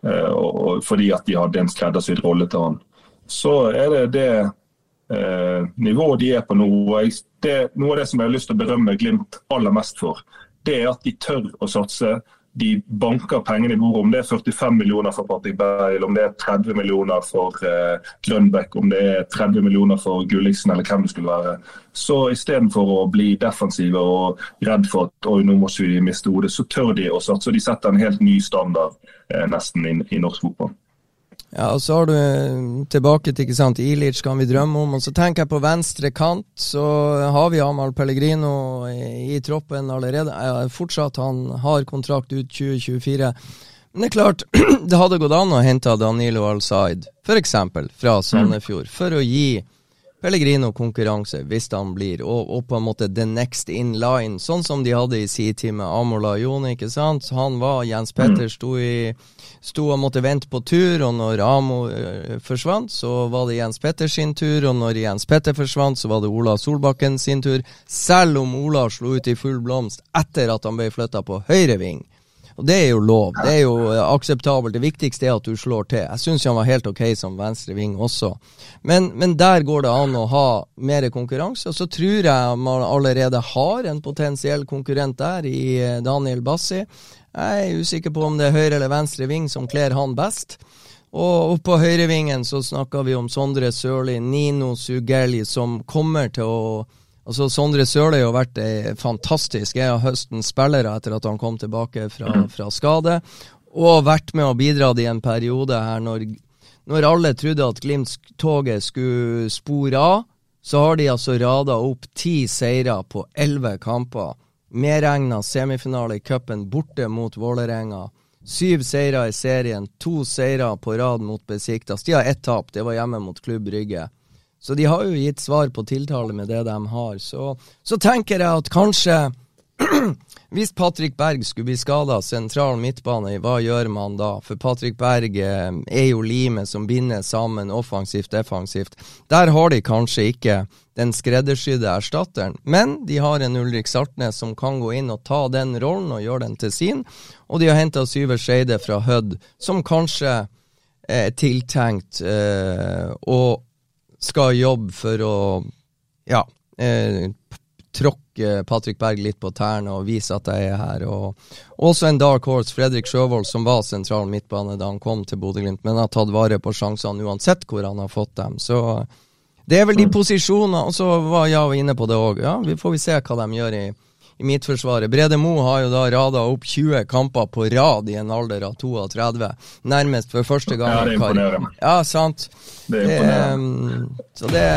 Eh, og, og, fordi at de hadde en skreddersydd rolle til han. Så er det det eh, nivået de er på nå. Det, noe av det som jeg har lyst til å berømme Glimt aller mest for, det er at de tør å satse de banker pengene i bordet. Om det er 45 millioner for Patrick Beil, om det er 30 millioner for eh, Grønbæk, om det er 30 millioner for Gulliksen eller hvem det skulle være. Så istedenfor å bli defensive og redd for at oi, nå må vi miste hodet, så tør de å satse. De setter en helt ny standard eh, nesten i, i norsk fotball. Ja, og så har du eh, tilbake til ikke sant, Ilic kan vi drømme om. Og så tenker jeg på venstre kant, så har vi Amahl Pellegrino i, i troppen allerede. Ja, fortsatt, han har kontrakt ut 2024. Men det er klart, (clears throat) det hadde gått an å hente Danilo Al-Zaid, f.eks. fra Sandefjord, for å gi Pellegrino-konkurranse, hvis han blir, og, og, på en måte the next in line, sånn som de hadde i sin tid med Amola Jone, ikke sant. Han var Jens Petter, sto, i, sto og måtte vente på tur, og når Amo øh, forsvant, så var det Jens Petters sin tur, og når Jens Petter forsvant, så var det Ola Solbakken sin tur, selv om Ola slo ut i full blomst etter at han ble flytta på høyre ving. Og Det er jo lov, det er jo eh, akseptabelt. Det viktigste er at du slår til. Jeg syns han var helt ok som venstre ving også. Men, men, der går det an å ha mer konkurranse. Og så tror jeg man allerede har en potensiell konkurrent der i eh, Daniel Bassi. Jeg er usikker på om det er høyre eller venstre ving som kler han best. Og på høyrevingen så snakker vi om Sondre Sørli, Nino Sugelli, som kommer til å Altså, Sondre Sørli har vært ei fantastisk. en av høstens spillere etter at han kom tilbake fra, fra, skade. Og vært med og bidratt i en periode her når, når alle trodde at Glimt-toget skulle spore av. Så har de altså rada opp ti seire på elleve kamper. Medregna semifinale i cupen borte mot Vålerenga. Syv seire i serien, to seire på rad mot Besiktas. De har ett tap, det var hjemme mot Klubb Brygge. Så de har jo gitt svar på tiltale med det de har. Så, så tenker jeg at kanskje (clears throat) Hvis Patrick Berg skulle bli skada sentral midtbane, hva gjør man da? For Patrick Berg eh, er jo limet som binder sammen offensivt, defensivt. Der har de kanskje ikke den skreddersydde erstatteren, men de har en Ulrik Saltnes som kan gå inn og ta den rollen og gjøre den til sin. Og de har henta Syver Skeide fra Hødd, som kanskje er tiltenkt eh, å skal jobbe for å ja, eh, tråkke Patrick Berg litt på tærne og vise at jeg er her. Og også en dark horse, Fredrik Sjøvold, som var sentral midtbane da han kom til Bodø-Glimt, men har tatt vare på sjansene uansett hvor han har fått dem. Så det er vel de mm. posisjonene. Og så var jeg inne på det òg. Ja, vi får vi se hva de gjør i i Midtforsvaret. Brede Mo har jo da rada opp 20 kamper på rad i en alder av 32. Nærmest for første gang. Ja, det imponerer meg. Ja, sant. Det imponerer meg. Um, så det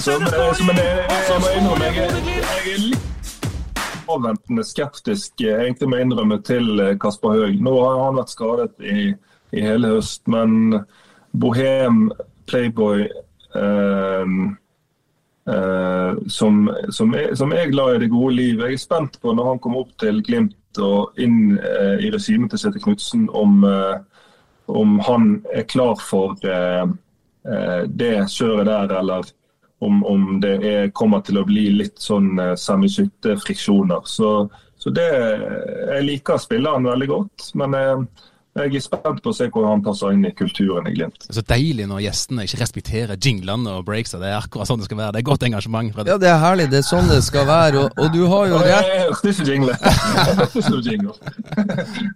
så, men, men jeg, jeg må innrømme, jeg, jeg er litt avventende skeptisk, egentlig må innrømme, til eh, Kasper Høeg. Nå har han vært skadet i, i hele høst, men Bohem, Playboy eh, som, som, er, som, er, glad i det gode liv. Jeg er spent på når han kommer opp til Glimt og inn uh, i regimet til Sette Knutsen, om, uh, om, han er klar for det kjøret der, eller om, om det er, kommer til å bli litt sånn eh, semiskytte-friksjoner. Så, så, det Jeg liker spilleren veldig godt, men jeg er spent på å se hvordan han passer inn i kulturen i Glimt. Det er så deilig når gjestene ikke respekterer jinglene og breaksa. Det er akkurat sånn det skal være. Det er godt engasjement. Fredrik. Ja, det er herlig. Det er sånn det skal være. Og, og du har jo rett Jeg hørte ikke jingle. Jeg hørte ikke noe jingle. (laughs)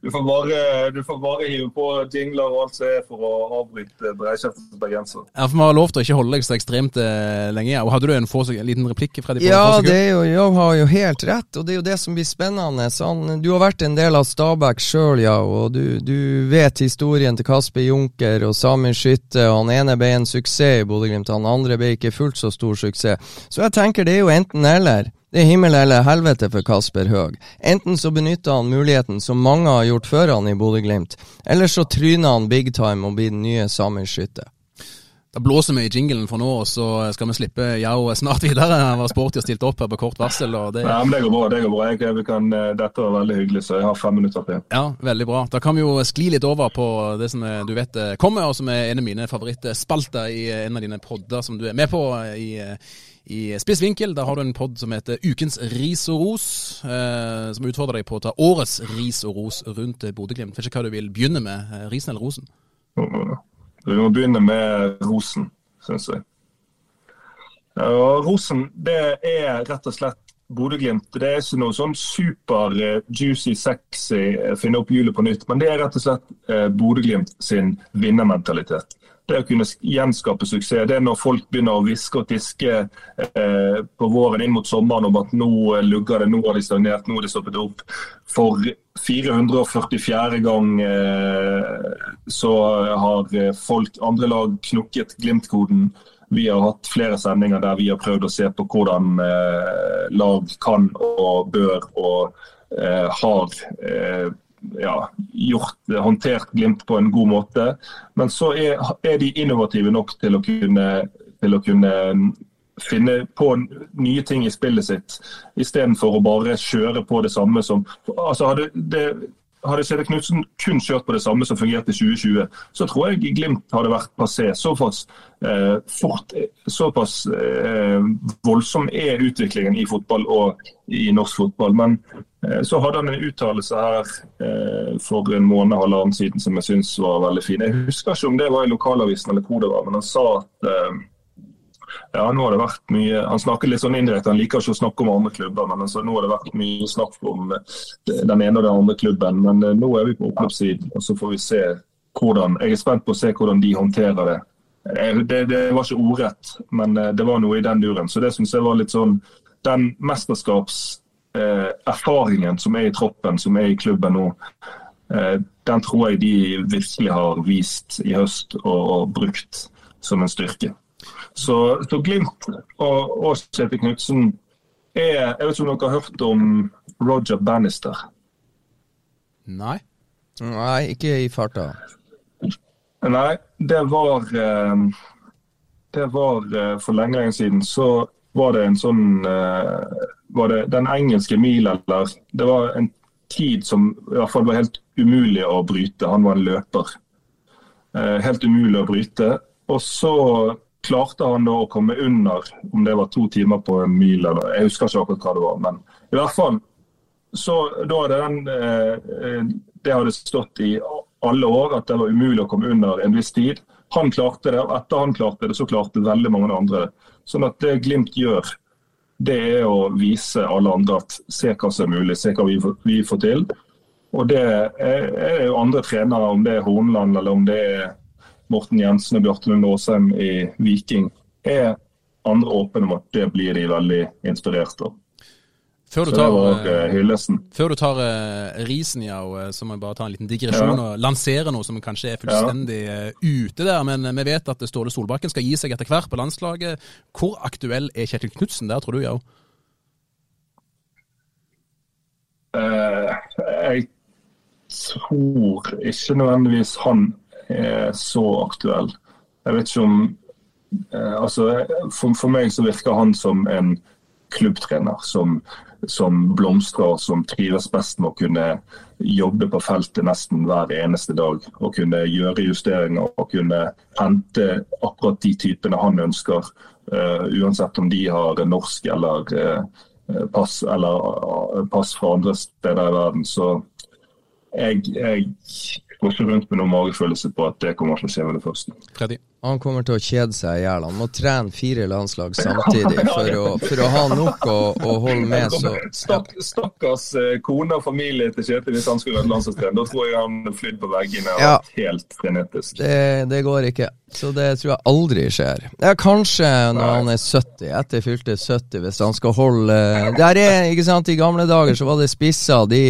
Du får, bare, du får bare hive på jingler og alt som er for å avbryte breikjeftens bergenser. Ja, for vi har lov til å ikke holde deg så ekstremt eh, lenge. Og Hadde du en, få, en liten replikk? Freddy, ja, det er jo, jeg har jo helt rett. Og det er jo det som blir spennende. Sånn, du har vært en del av Stabæk sjøl, ja. og du, du vet historien til Kasper Junker og Samin Skytte, han ene ble en suksess i Bodø-Glimt, han andre ble ikke fullt så stor suksess. Så jeg tenker det er jo enten-eller. Det er himmel eller helvete for Kasper Høeg. Enten så benytter han muligheten som mange har gjort før han i Bodø-Glimt, eller så tryner han big time og blir den nye Samin Skytte. Da blåser vi i jinglen for nå, og så skal vi slippe Yao snart videre. Han var sporty og stilt opp her på kort varsel. Det... Nei, men det går bra. det går bra. Jeg, kan, eh, dette var veldig hyggelig, så jeg har fem minutter til. Ja, veldig bra. Da kan vi jo skli litt over på det som du vet eh, kommer, og som er en av mine favorittspalter i eh, en av dine podder som du er med på i i Spiss vinkel der har du en pod som heter Ukens ris og ros, eh, som utfordrer deg på å ta årets ris og ros rundt Bodø-Glimt. Vet ikke hva du vil begynne med, risen eller rosen? Vi må begynne med rosen, syns jeg. Og rosen det er rett og slett Bodø-Glimt. Det er ikke noe sånn super uh, juicy, sexy uh, finne opp hjulet på nytt, men det er rett og slett uh, Bodø-Glimt sin vinnermentalitet. Det å kunne gjenskape suksess. Det er når folk begynner å hviske og tiske eh, på våren inn mot sommeren om at nå lugger det, nå har de stagnert, nå har de stoppet opp. For 444. gang eh, så har eh, folk, andre lag knukket Glimt-koden. Vi har hatt flere sendinger der vi har prøvd å se på hvordan eh, lag kan og bør og eh, har eh, ja, gjort, håndtert Glimt på en god måte. Men så er, er de innovative nok til å kunne, til å kunne finne på nye ting i spillet sitt, istedenfor å bare kjøre på det samme som altså hadde det hadde Kjetil Knutsen kun kjørt på det samme som fungerte i 2020, så tror jeg Glimt hadde vært passé. Såpass eh, fort, såpass eh, voldsom er utviklingen i fotball og i norsk fotball. Men så hadde han en uttalelse her eh, for en måned halvannen siden som jeg syns var veldig fin. Jeg husker ikke om det var i lokalavisen eller hvor det var, men han sa at eh, ja, nå har det vært mye Han snakker litt sånn indirekte, han liker ikke å snakke om andre klubber. men altså, Nå har det vært mye snakk om eh, den ene og den andre klubben. Men nå er vi på oppløpssiden, og så får vi se hvordan Jeg er spent på å se hvordan de håndterer det. Eh, det, det var ikke ordrett, men det var noe i den duren. Så det syns jeg var litt sånn Den mesterskapserfaringen uh, som er i troppen, som er i klubben nå, den tror jeg de virkelig har vist i høst og, brukt som en styrke. Så, så Glimt og, og Kjetil Knutsen er Jeg vet ikke om dere har hørt om Roger Bannister? Nei. Nei, ikke i farta. Nei, det var eh, Det var eh, for lenge, lenge siden. Så var det en sånn eh, Var det den engelske mil, eller Det var en tid som i hvert fall var helt umulig å bryte. Han var en løper. Helt umulig å bryte. Og så klarte han da å komme under om det var to timer på en mil. eller Jeg husker ikke akkurat hva det var. Men i hvert fall så da hadde den eh, Det hadde stått i alle år at det var umulig å komme under en viss tid. Han klarte det, og etter han klarte det, så klarte veldig mange andre det. Sånn at det Glimt gjør, det er å vise alle andre at se hva som er mulig, se hva vi vi får til. Og det er, er jo andre trenere, om det er Hornland eller om det er Morten Jensen og Bjarte Lund Aasheim i Viking, er andre åpne om at det blir de veldig inspirert av. Før du tar, før du tar risen, ja, så må jeg bare ta en liten digresjon ja. og lansere noe som kanskje er fullstendig uh, ute der. Men vi vet at Ståle Solbakken skal gi seg etter hvert på landslaget. Hvor aktuell er Kjetil Knutsen der, tror du, Jau? Uh, jeg tror ikke nødvendigvis han er så aktuell. Jeg vet ikke om eh, altså, for, for, meg så virker han som en klubbtrener som, som blomstrer, som trives best med å kunne jobbe på feltet nesten hver eneste dag. Og kunne gjøre justeringer og kunne hente akkurat de typene han ønsker. Uh, uansett om de har norsk eller uh, pass, eller uh, pass fra andre steder i verden. Så jeg, jeg går ikke rundt med noen magefølelse på at det kommer til å skje med det første. Freddy. Han kommer til å kjede seg i hjel. Han må trene fire landslag samtidig for å, for å ha nok å, å holde med. Så, Stakk, stakkars eh, kone og familie til Kjetil hvis han skulle vært landslagstrener. Da tror jeg han flydd på veggene og ja, helt frenetisk. Det, det, går ikke. Så det tror jeg aldri skjer. Ja, kanskje når Nei. han er 70, etter fylte 70, hvis han skal holde Der er, ikke sant, I gamle dager så var det spisser. De,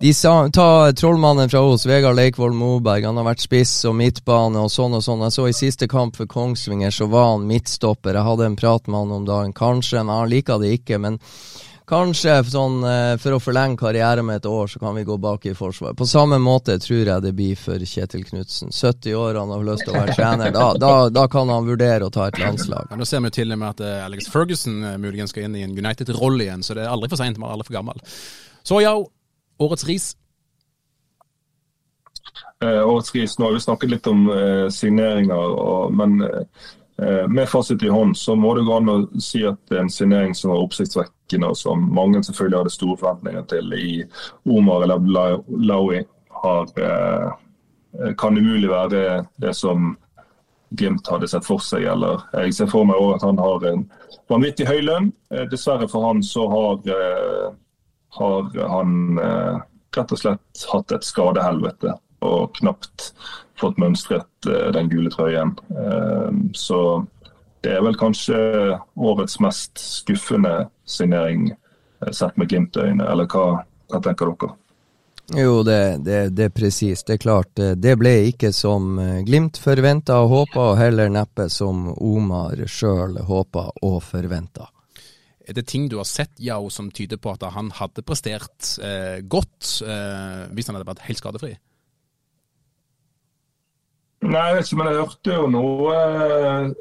de sa, ta trollmannen fra Os, Vegard Leikvoll Moberg. Han har vært spiss og midtbane og sånn og sånn. Jeg så i siste kamp for Kongsvinger så var han midtstopper. Jeg hadde en prat med han om dagen. Kanskje, men han liker det ikke. Men kanskje sånn, eh, for å forlenge karrieren med et år, så kan vi gå bak i forsvar. På samme måte tror jeg det blir for Kjetil Knutsen. 70 år, han har lyst til å være trener. Da, da, da kan han vurdere å ta et landslag. Men nå ser vi til og med at eh, Alex Ferguson eh, muligens skal inn i en United-rolle igjen, så det er aldri for seint, man er aldri for gammel. Så ja, årets ris. Eh, årets ris. Nå har vi snakket litt om eh, signeringer, og, men eh, med fasit i hånd så må det gå an å si at det er en signering som var oppsiktsvekkende, og som mange selvfølgelig hadde store forventninger til i Omar eller Laui. Kan umulig være det som Glimt hadde sett for seg. eller Jeg ser for meg også at han har en vanvittig høy lønn. Dessverre for han så har, har han rett og slett hatt et skadehelvete og knapt fått mønstret eh, den gule trøyen. Eh, så det er vel kanskje årets mest skuffende signering eh, sett med Glimt-øyne, eller hva, hva, tenker dere? Jo, det, det, det er presist. Det er klart. Det ble ikke som Glimt forventa og håpa, og heller neppe som Omar sjøl håpa og forventa. Er det ting du har sett Yao, som tyder på at han hadde prestert eh, godt eh, hvis han hadde vært helt skadefri? Nei, jeg vet ikke, men jeg hørte jo noe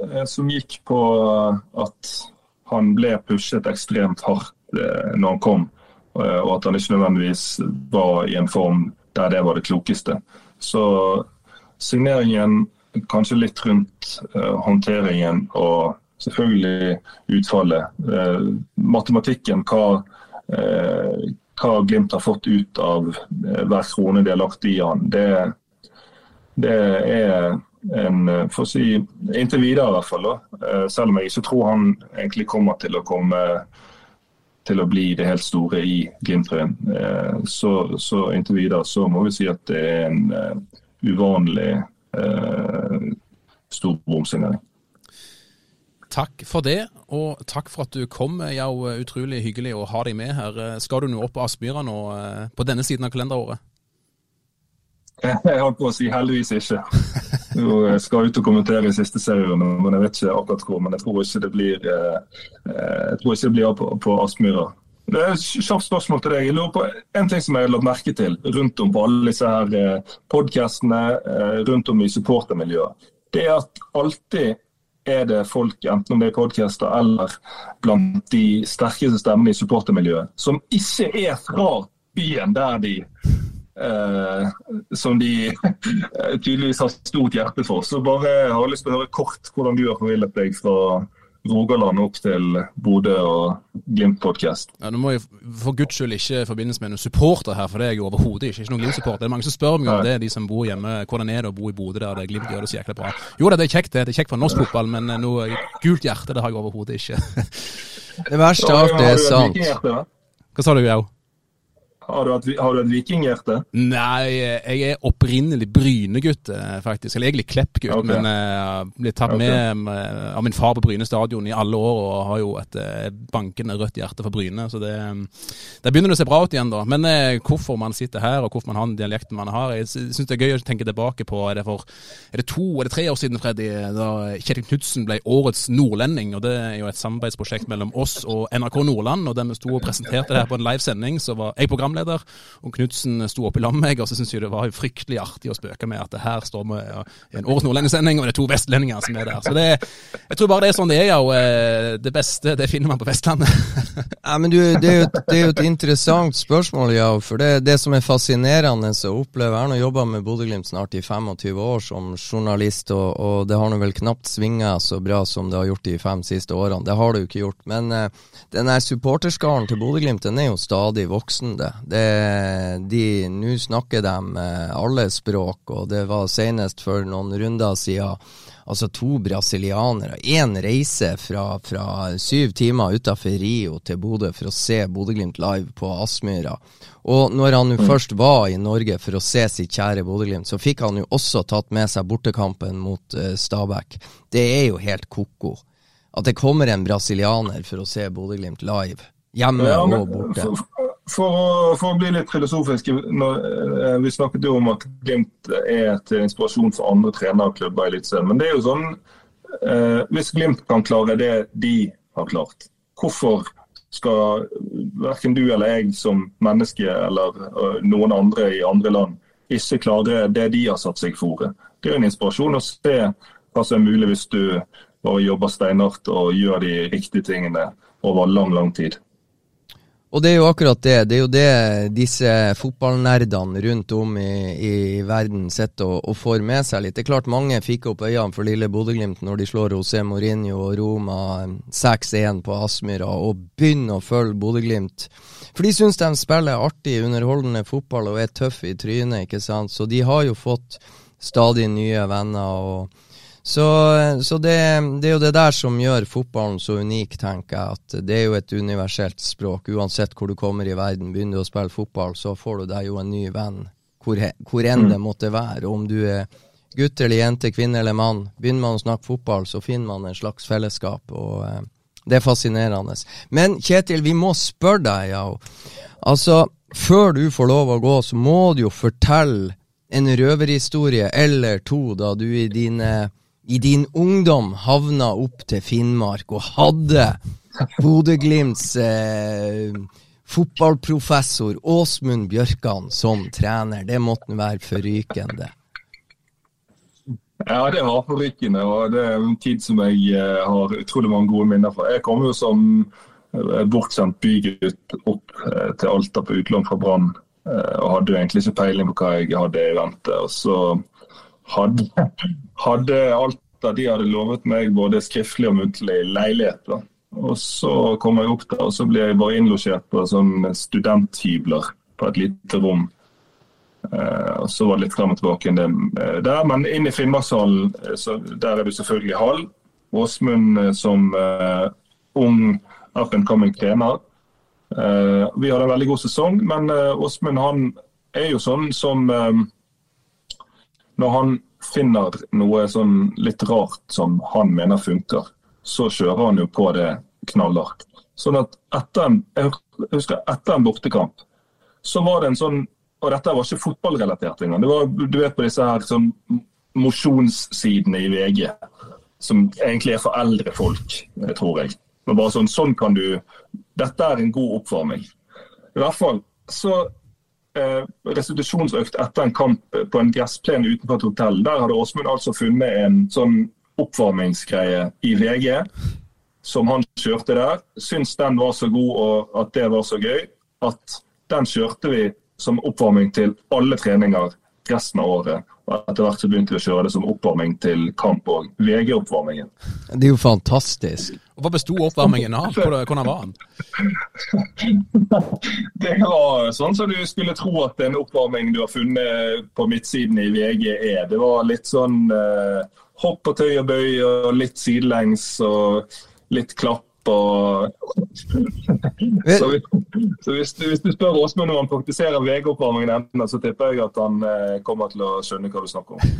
eh, som gikk på at han ble pushet ekstremt hardt eh, når han kom, eh, og at han ikke nødvendigvis var i en form der det var det klokeste. Så signeringen kanskje litt rundt håndteringen og selvfølgelig utfallet. Matematikken, hva, hva Glimt har fått ut av hver krone de har lagt i han, det, det er en for å si, Inntil videre, i hvert fall. Da. Selv om jeg ikke tror han egentlig kommer til å komme til å bli det helt store i Glimt-trøyen. Så, så, inntil videre så må vi si at det er en uvanlig uh, stor bomsignering. Takk for det, og takk for at du kom. Ja, utrolig hyggelig å ha deg med her. Skal du nå opp på Aspmyra nå eh, på denne siden av kalenderåret? (laughs) Jeg holdt på å si heldigvis ikke. Jeg skal ut og kommentere i siste serien, men jeg vet ikke akkurat hvor. Men jeg tror ikke det blir, eh, jeg tror ikke det blir på, på Aspmyra. Det er et kjapt spørsmål til deg. Jeg lurer på En ting som jeg har lagt merke til rundt om på alle disse her eh, podkastene rundt om i supportermiljøet, det er at alltid er det folk, enten om det er podcaster eller blant de sterkeste stemmene i supportermiljøet, som ikke er fra byen der de eh, Som de eh, tydeligvis har stort hjerte for. Så bare jeg har lyst til å høre kort hvordan du har forvillet deg fra Rogaland opp til Bodø og Glimt-podkast. Ja, nå må jeg for guds skyld ikke forbindes med noen supporter her, for det er jeg overhodet ikke. Ikke noen Glimt-supporter. Det er mange som spør meg om det, de som bor hjemme. Hvordan er det å bo i Bodø der det Glimt gjør det så jækla bra? Jo da, det er kjekt det. Det er kjekt for norsk fotball, men noe gult hjerte det har jeg overhodet ikke. (laughs) det verste av alt er sant. Hva sa du, Jau? Har du, et, har du et vikinghjerte? Nei, jeg er opprinnelig Bryne-gutt, eh, faktisk. Eller egentlig Klepp-gutt, okay. men uh, ble tatt okay. med uh, av min far på Bryne stadion i alle år og har jo et bankende rødt hjerte for Bryne. Så det, begynner det begynner å se bra ut igjen, da. Men uh, hvorfor man sitter her, og hvorfor man har den dialekten man har, jeg syns det er gøy å tenke tilbake på. Er det, for, er det to eller tre år siden, Freddy, da Kjetil Knutsen ble årets nordlending? og Det er jo et samarbeidsprosjekt mellom oss og NRK Nordland. og Da vi sto og presenterte det her på en livesending, så var jeg programleder programleder. Og Knutsen sto opp i lag med meg, og så syntes jeg det var fryktelig artig å spøke med at det her står vi i en Årets nordlendingssending, og det er to vestlendinger som er der. Så det, jeg tror bare det er sånn det er. Og eh, det beste, det finner man på Vestlandet. (laughs) ja, men du, det, er jo, det er jo et interessant spørsmål, ja. For det, det som er fascinerende å oppleve Jeg har nå jobba med Bodø-Glimt snart i 25 år som journalist, og, og det har nå vel knapt svinga så bra som det har gjort de fem siste årene. Det har det jo ikke gjort. Men uh, den supporterskaren til Bodø-Glimt den er jo stadig voksende. De, Nå snakker de alle språk, og det var senest for noen runder siden altså to brasilianere. Én reise fra, fra, syv timer utafor Rio til Bodø for å se Bodø-Glimt live på Aspmyra. Og når han jo mm. først var i Norge for å se sitt kjære Bodø-Glimt, så fikk han jo også tatt med seg bortekampen mot uh, Stabæk. Det er jo helt ko-ko. At det kommer en brasilianer for å se Bodø-Glimt live. Hjemme ja, men, og borte. For, for å, for å, bli litt filosofisk, når, eh, Vi snakket jo om at Glimt er til inspirasjon for andre trenerklubber i Eliteserien. Men det er jo sånn eh, Hvis Glimt kan klare det de har klart, hvorfor skal verken du eller jeg som menneske eller uh, noen andre i andre land ikke klare det de har satt seg fore? Det er en inspirasjon å se hva som er mulig hvis du bare jobber steinhardt og gjør de riktige tingene over lang, lang tid. Og det er jo akkurat det. Det er jo det disse fotballnerdene rundt om i, i verden sitter og, og, får med seg litt. Det er klart mange fikk opp øynene for lille Bodø-Glimt når de slår José Mourinho og Roma 6-1 på Aspmyra, og begynner å følge Bodø-Glimt. For de syns de spiller artig, underholdende fotball og er tøffe i trynet, ikke sant. Så de har jo fått stadig nye venner. og så, så det, det, er jo det der som gjør fotballen så unik, tenker jeg. At det er jo et universelt språk. Uansett hvor du kommer i verden, begynner du å spille fotball, så får du deg jo en ny venn. Hvor, hvor enn det mm. måtte være. Om du er gutt eller jente, kvinne eller mann. Begynner man å snakke fotball, så finner man en slags fellesskap. og eh, Det er fascinerende. Men Kjetil, vi må spørre deg, ja. Altså, før du får lov å gå, så må du jo fortelle en røverhistorie eller to da du i dine i din ungdom havna opp til Finnmark og hadde Bodø-Glimts eh, fotballprofessor Åsmund Bjørkan som trener. Det måtte være forrykende. Ja, det var forrykende, og Det er en tid som jeg eh, har utrolig mange gode minner fra. Jeg kom jo som eh, bortsendt bygutt opp eh, til Alta på utlån fra Brann. Og hadde jo egentlig ikke peiling på hva jeg hadde i vente. Og så hadde, hadde det de hadde lovet meg både skriftlig og muntlig leilighet. da. Og så kom jeg opp der, og så ble jeg bare innlosjert på sånn studenthybler på et lite rom. Uh, og Så var det litt frem og tilbake det, uh, der, men inn i Finnmarkshallen uh, der er du selvfølgelig Hall. Åsmund som ung up and coming trener. vi hadde en veldig god sesong, men Åsmund han er jo sånn som Når han finner noe sånn litt rart som han mener funker, så kjører han jo på det knallhardt. Sånn at etter en, jeg husker etter en bortekamp, så var det en sånn og dette var ikke fotballrelatert engang. Det var du vet på disse her sånn mosjonssidene i VG, som egentlig er for eldre folk, tror jeg. Men bare sånn, sånn kan du Dette er en god oppvarming. I hvert fall så Restitusjonsøkt etter en kamp på en gressplen utenfor et hotell. Der hadde Åsmund altså funnet en sånn oppvarmingsgreie i VG som han kjørte der. Syns den var så god og at det var så gøy at den kjørte vi som oppvarming til alle treninger resten av året. Og etter hvert så begynte vi å kjøre det som oppvarming til kamp og VG-oppvarmingen. Det er jo fantastisk. Og Hva besto oppvarmingen av? Hvordan var den? (laughs) det var sånn som du skulle tro at en oppvarming du har funnet på midtsiden i VG er. Det var litt sånn eh, hopp og tøy og bøy og litt sidelengs og litt klapp og Så, så hvis, du, hvis, du, spør Åsmund om han praktiserer VG-oppvarmingen enten, så tipper jeg at han eh, kommer til å skjønne hva du snakker om.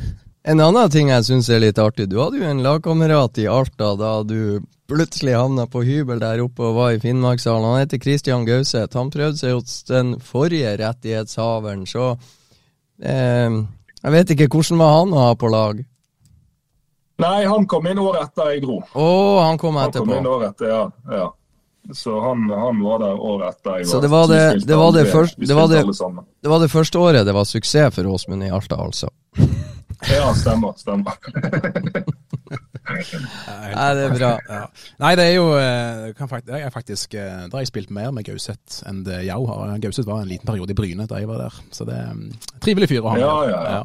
En annen ting jeg syns er litt artig. Du hadde jo en lagkamerat i Alta da du plutselig havna på hybel der oppe og var i Finnmarkshallen. Han heter Christian Gauseth. Han prøvde seg hos den forrige rettighetshaveren, så eh, Jeg vet ikke hvordan var han å ha på lag? Nei, han kom inn året etter jeg dro. Å, oh, han kom etterpå. Han kom inn året etter, ja. ja. Så han, han, var der året etter jeg var. Så det var det, det, var det, først, det, var det, det var det første året det var suksess for Åsmund i Alta, altså? (laughs) ja, stemmer. Stemmer. (laughs) Nei, det er bra. Ja. Nei, det er jo eh, kan faktisk, jeg faktisk, eh, Da har jeg spilt mer med Gauseth enn det jeg har. Gauseth var en liten periode i Bryne da jeg var der. Så det er en mm, trivelig fyr å ha med. Ja, ja, ja.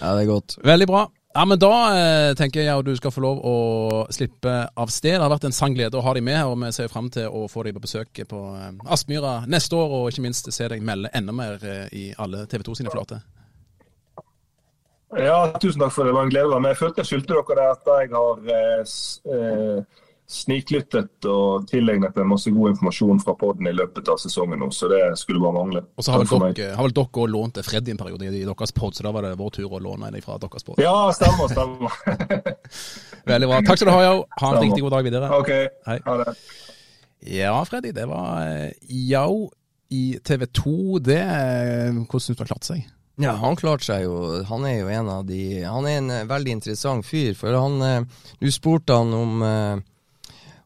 ja, det er godt. Veldig bra. Ja, men Da eh, tenker jeg at du skal få lov å slippe av sted. Det har vært en sann glede å ha deg med, og vi ser fram til å få deg på besøk på eh, Aspmyra neste år, og ikke minst se deg melde enda mer eh, i alle TV 2 sine flater. Ja, tusen takk for det. Det var en glede å være med. Jeg følte jeg skyldte dere det etter jeg har eh, sniklyttet og tilegnet meg masse god informasjon fra poden i løpet av sesongen nå, så det skulle bare mangle. Og så har vel dere, òg lånt til Freddy en periode i deres pod, så da var det vår tur å låne en fra deres pod. Ja, stemmer, stemmer. (laughs) Veldig bra. Takk skal du ha, Yao. Ha en riktig god dag videre. Ok, Hei. ha det. Ja, Freddy, det var Yao eh, i TV 2. Det, eh, hvordan syns du har klart seg? Ja, han klarte seg jo. Han er jo en av de Han er en eh, veldig interessant fyr. For han Du spurte han om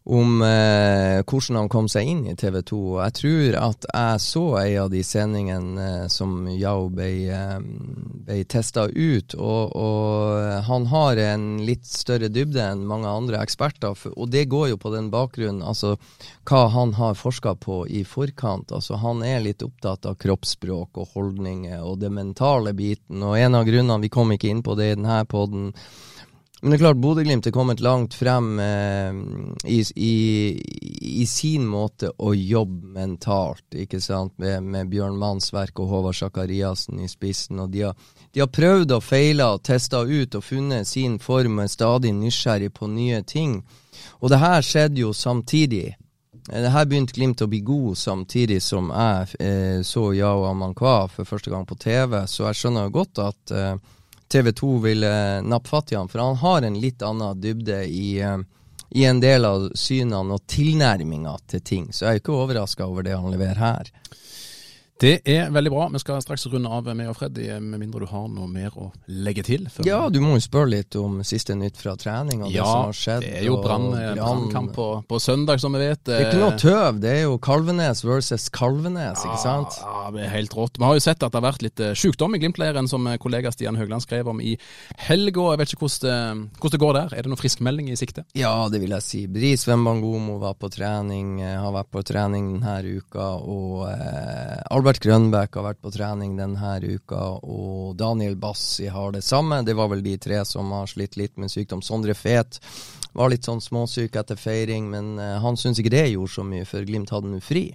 om eh, hvordan han kom seg inn i TV 2. Og jeg tror at jeg så en av de sendingene eh, som Yao ble, eh, ble testa ut. Og, og, han har en litt større dybde enn mange andre eksperter. Og det går jo på den bakgrunnen, altså hva han har forska på i forkant. Altså Han er litt opptatt av kroppsspråk og holdninger og det mentale biten. Og en av grunnene, vi kom ikke inn på det i denne poden, men det er klart, Bodø-Glimt er kommet langt frem eh, i, i, i, sin måte å jobbe mentalt, ikke sant, med, med Bjørn Mannsverk og Håvard Sakariassen i spissen. og de har, de har prøvd og feila og testa ut og funnet sin form og er stadig nysgjerrig på nye ting. Og det her skjedde jo samtidig. Det her begynte Glimt å bli god samtidig som jeg eh, så Yao Amankwa for første gang på TV, så jeg skjønner jo godt at eh, TV 2 ville nappe fatt i han, for han har en litt annen dybde i, eh, i en del av synene og tilnærminga til ting. Så jeg er ikke overraska over det han leverer her. Det er veldig bra. Vi skal straks runde av med og Freddy, med mindre du har noe mer å legge til? Ja, du må jo spørre litt om siste nytt fra trening og det som har skjedd. det er jo brannkamp på, på søndag, som vi vet. Det er ikke noe tøv, det er jo Kalvenes versus Kalvenes, ikke sant? Ja, det er helt rått. Vi har jo sett at det har vært litt eh, sykdom i Glimt-leiren, som eh, kollega Stian Høgland skrev om i helga. Jeg vet ikke hvordan det, hvordan det går der. Er det noen friskmelding i sikte? Ja, det vil jeg si. Bris Wembangomo var på trening, eh, har vært på trening denne uka. Og eh, Albert Grønbæk har vært på trening denne uka. Og Daniel Bassi har det samme. Det var vel de tre som har slitt litt med sykdom. Sondre Fet var litt sånn småsyk etter feiring, men han syns ikke det gjorde så mye, for Glimt hadde nå fri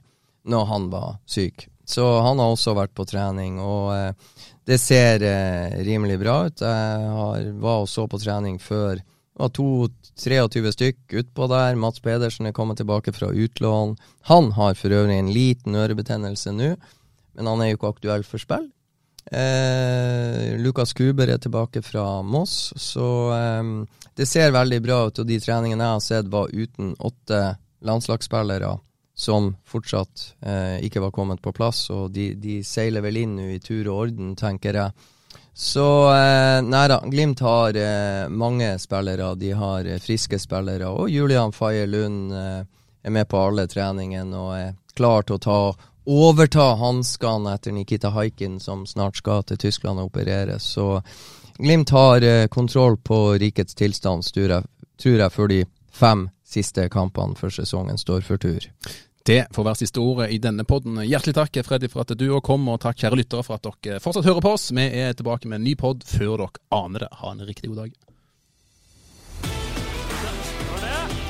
når han var syk. Så han har også vært på trening, og eh, det ser eh, rimelig bra ut. Jeg var og så på trening før. Det var to 23 stykk utpå der. Mats Pedersen er kommet tilbake fra utlån. Han har for øvrig en liten ørebetennelse nå, men han er jo ikke aktuell for spill. Eh, Lukas Kuber er tilbake fra Moss, så eh, det ser veldig bra ut. Og de treningene jeg har sett, var uten åtte landslagsspillere som fortsatt eh, ikke var kommet på plass. Og de, de seiler vel inn nå i tur og orden, tenker jeg. Så eh, nei da, Glimt har eh, mange spillere. De har eh, friske spillere. Og Julian Faye Lund eh, er med på alle treningene og er klar til å ta overta hanskene etter Nikita Haikin, som snart skal til Tyskland og opereres. Så Glimt har eh, kontroll på rikets tilstand, tror jeg, tror jeg, før de fem siste kampene for sesongen står for tur. Det får være siste ordet i denne podden. Hjertelig takk Freddy for at du òg kom, og takk kjære lyttere for at dere fortsatt hører på oss. Vi er tilbake med en ny pod før dere aner det. Ha en riktig god dag.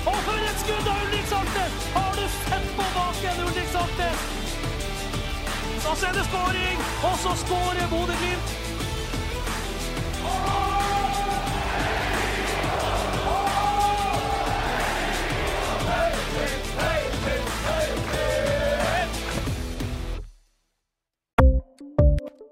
Og for et skudd av Ulrik Saltnes! Har du sett baken, Ulrik Saltnes? Da er det skåring, og så skårer Bodø-Glimt.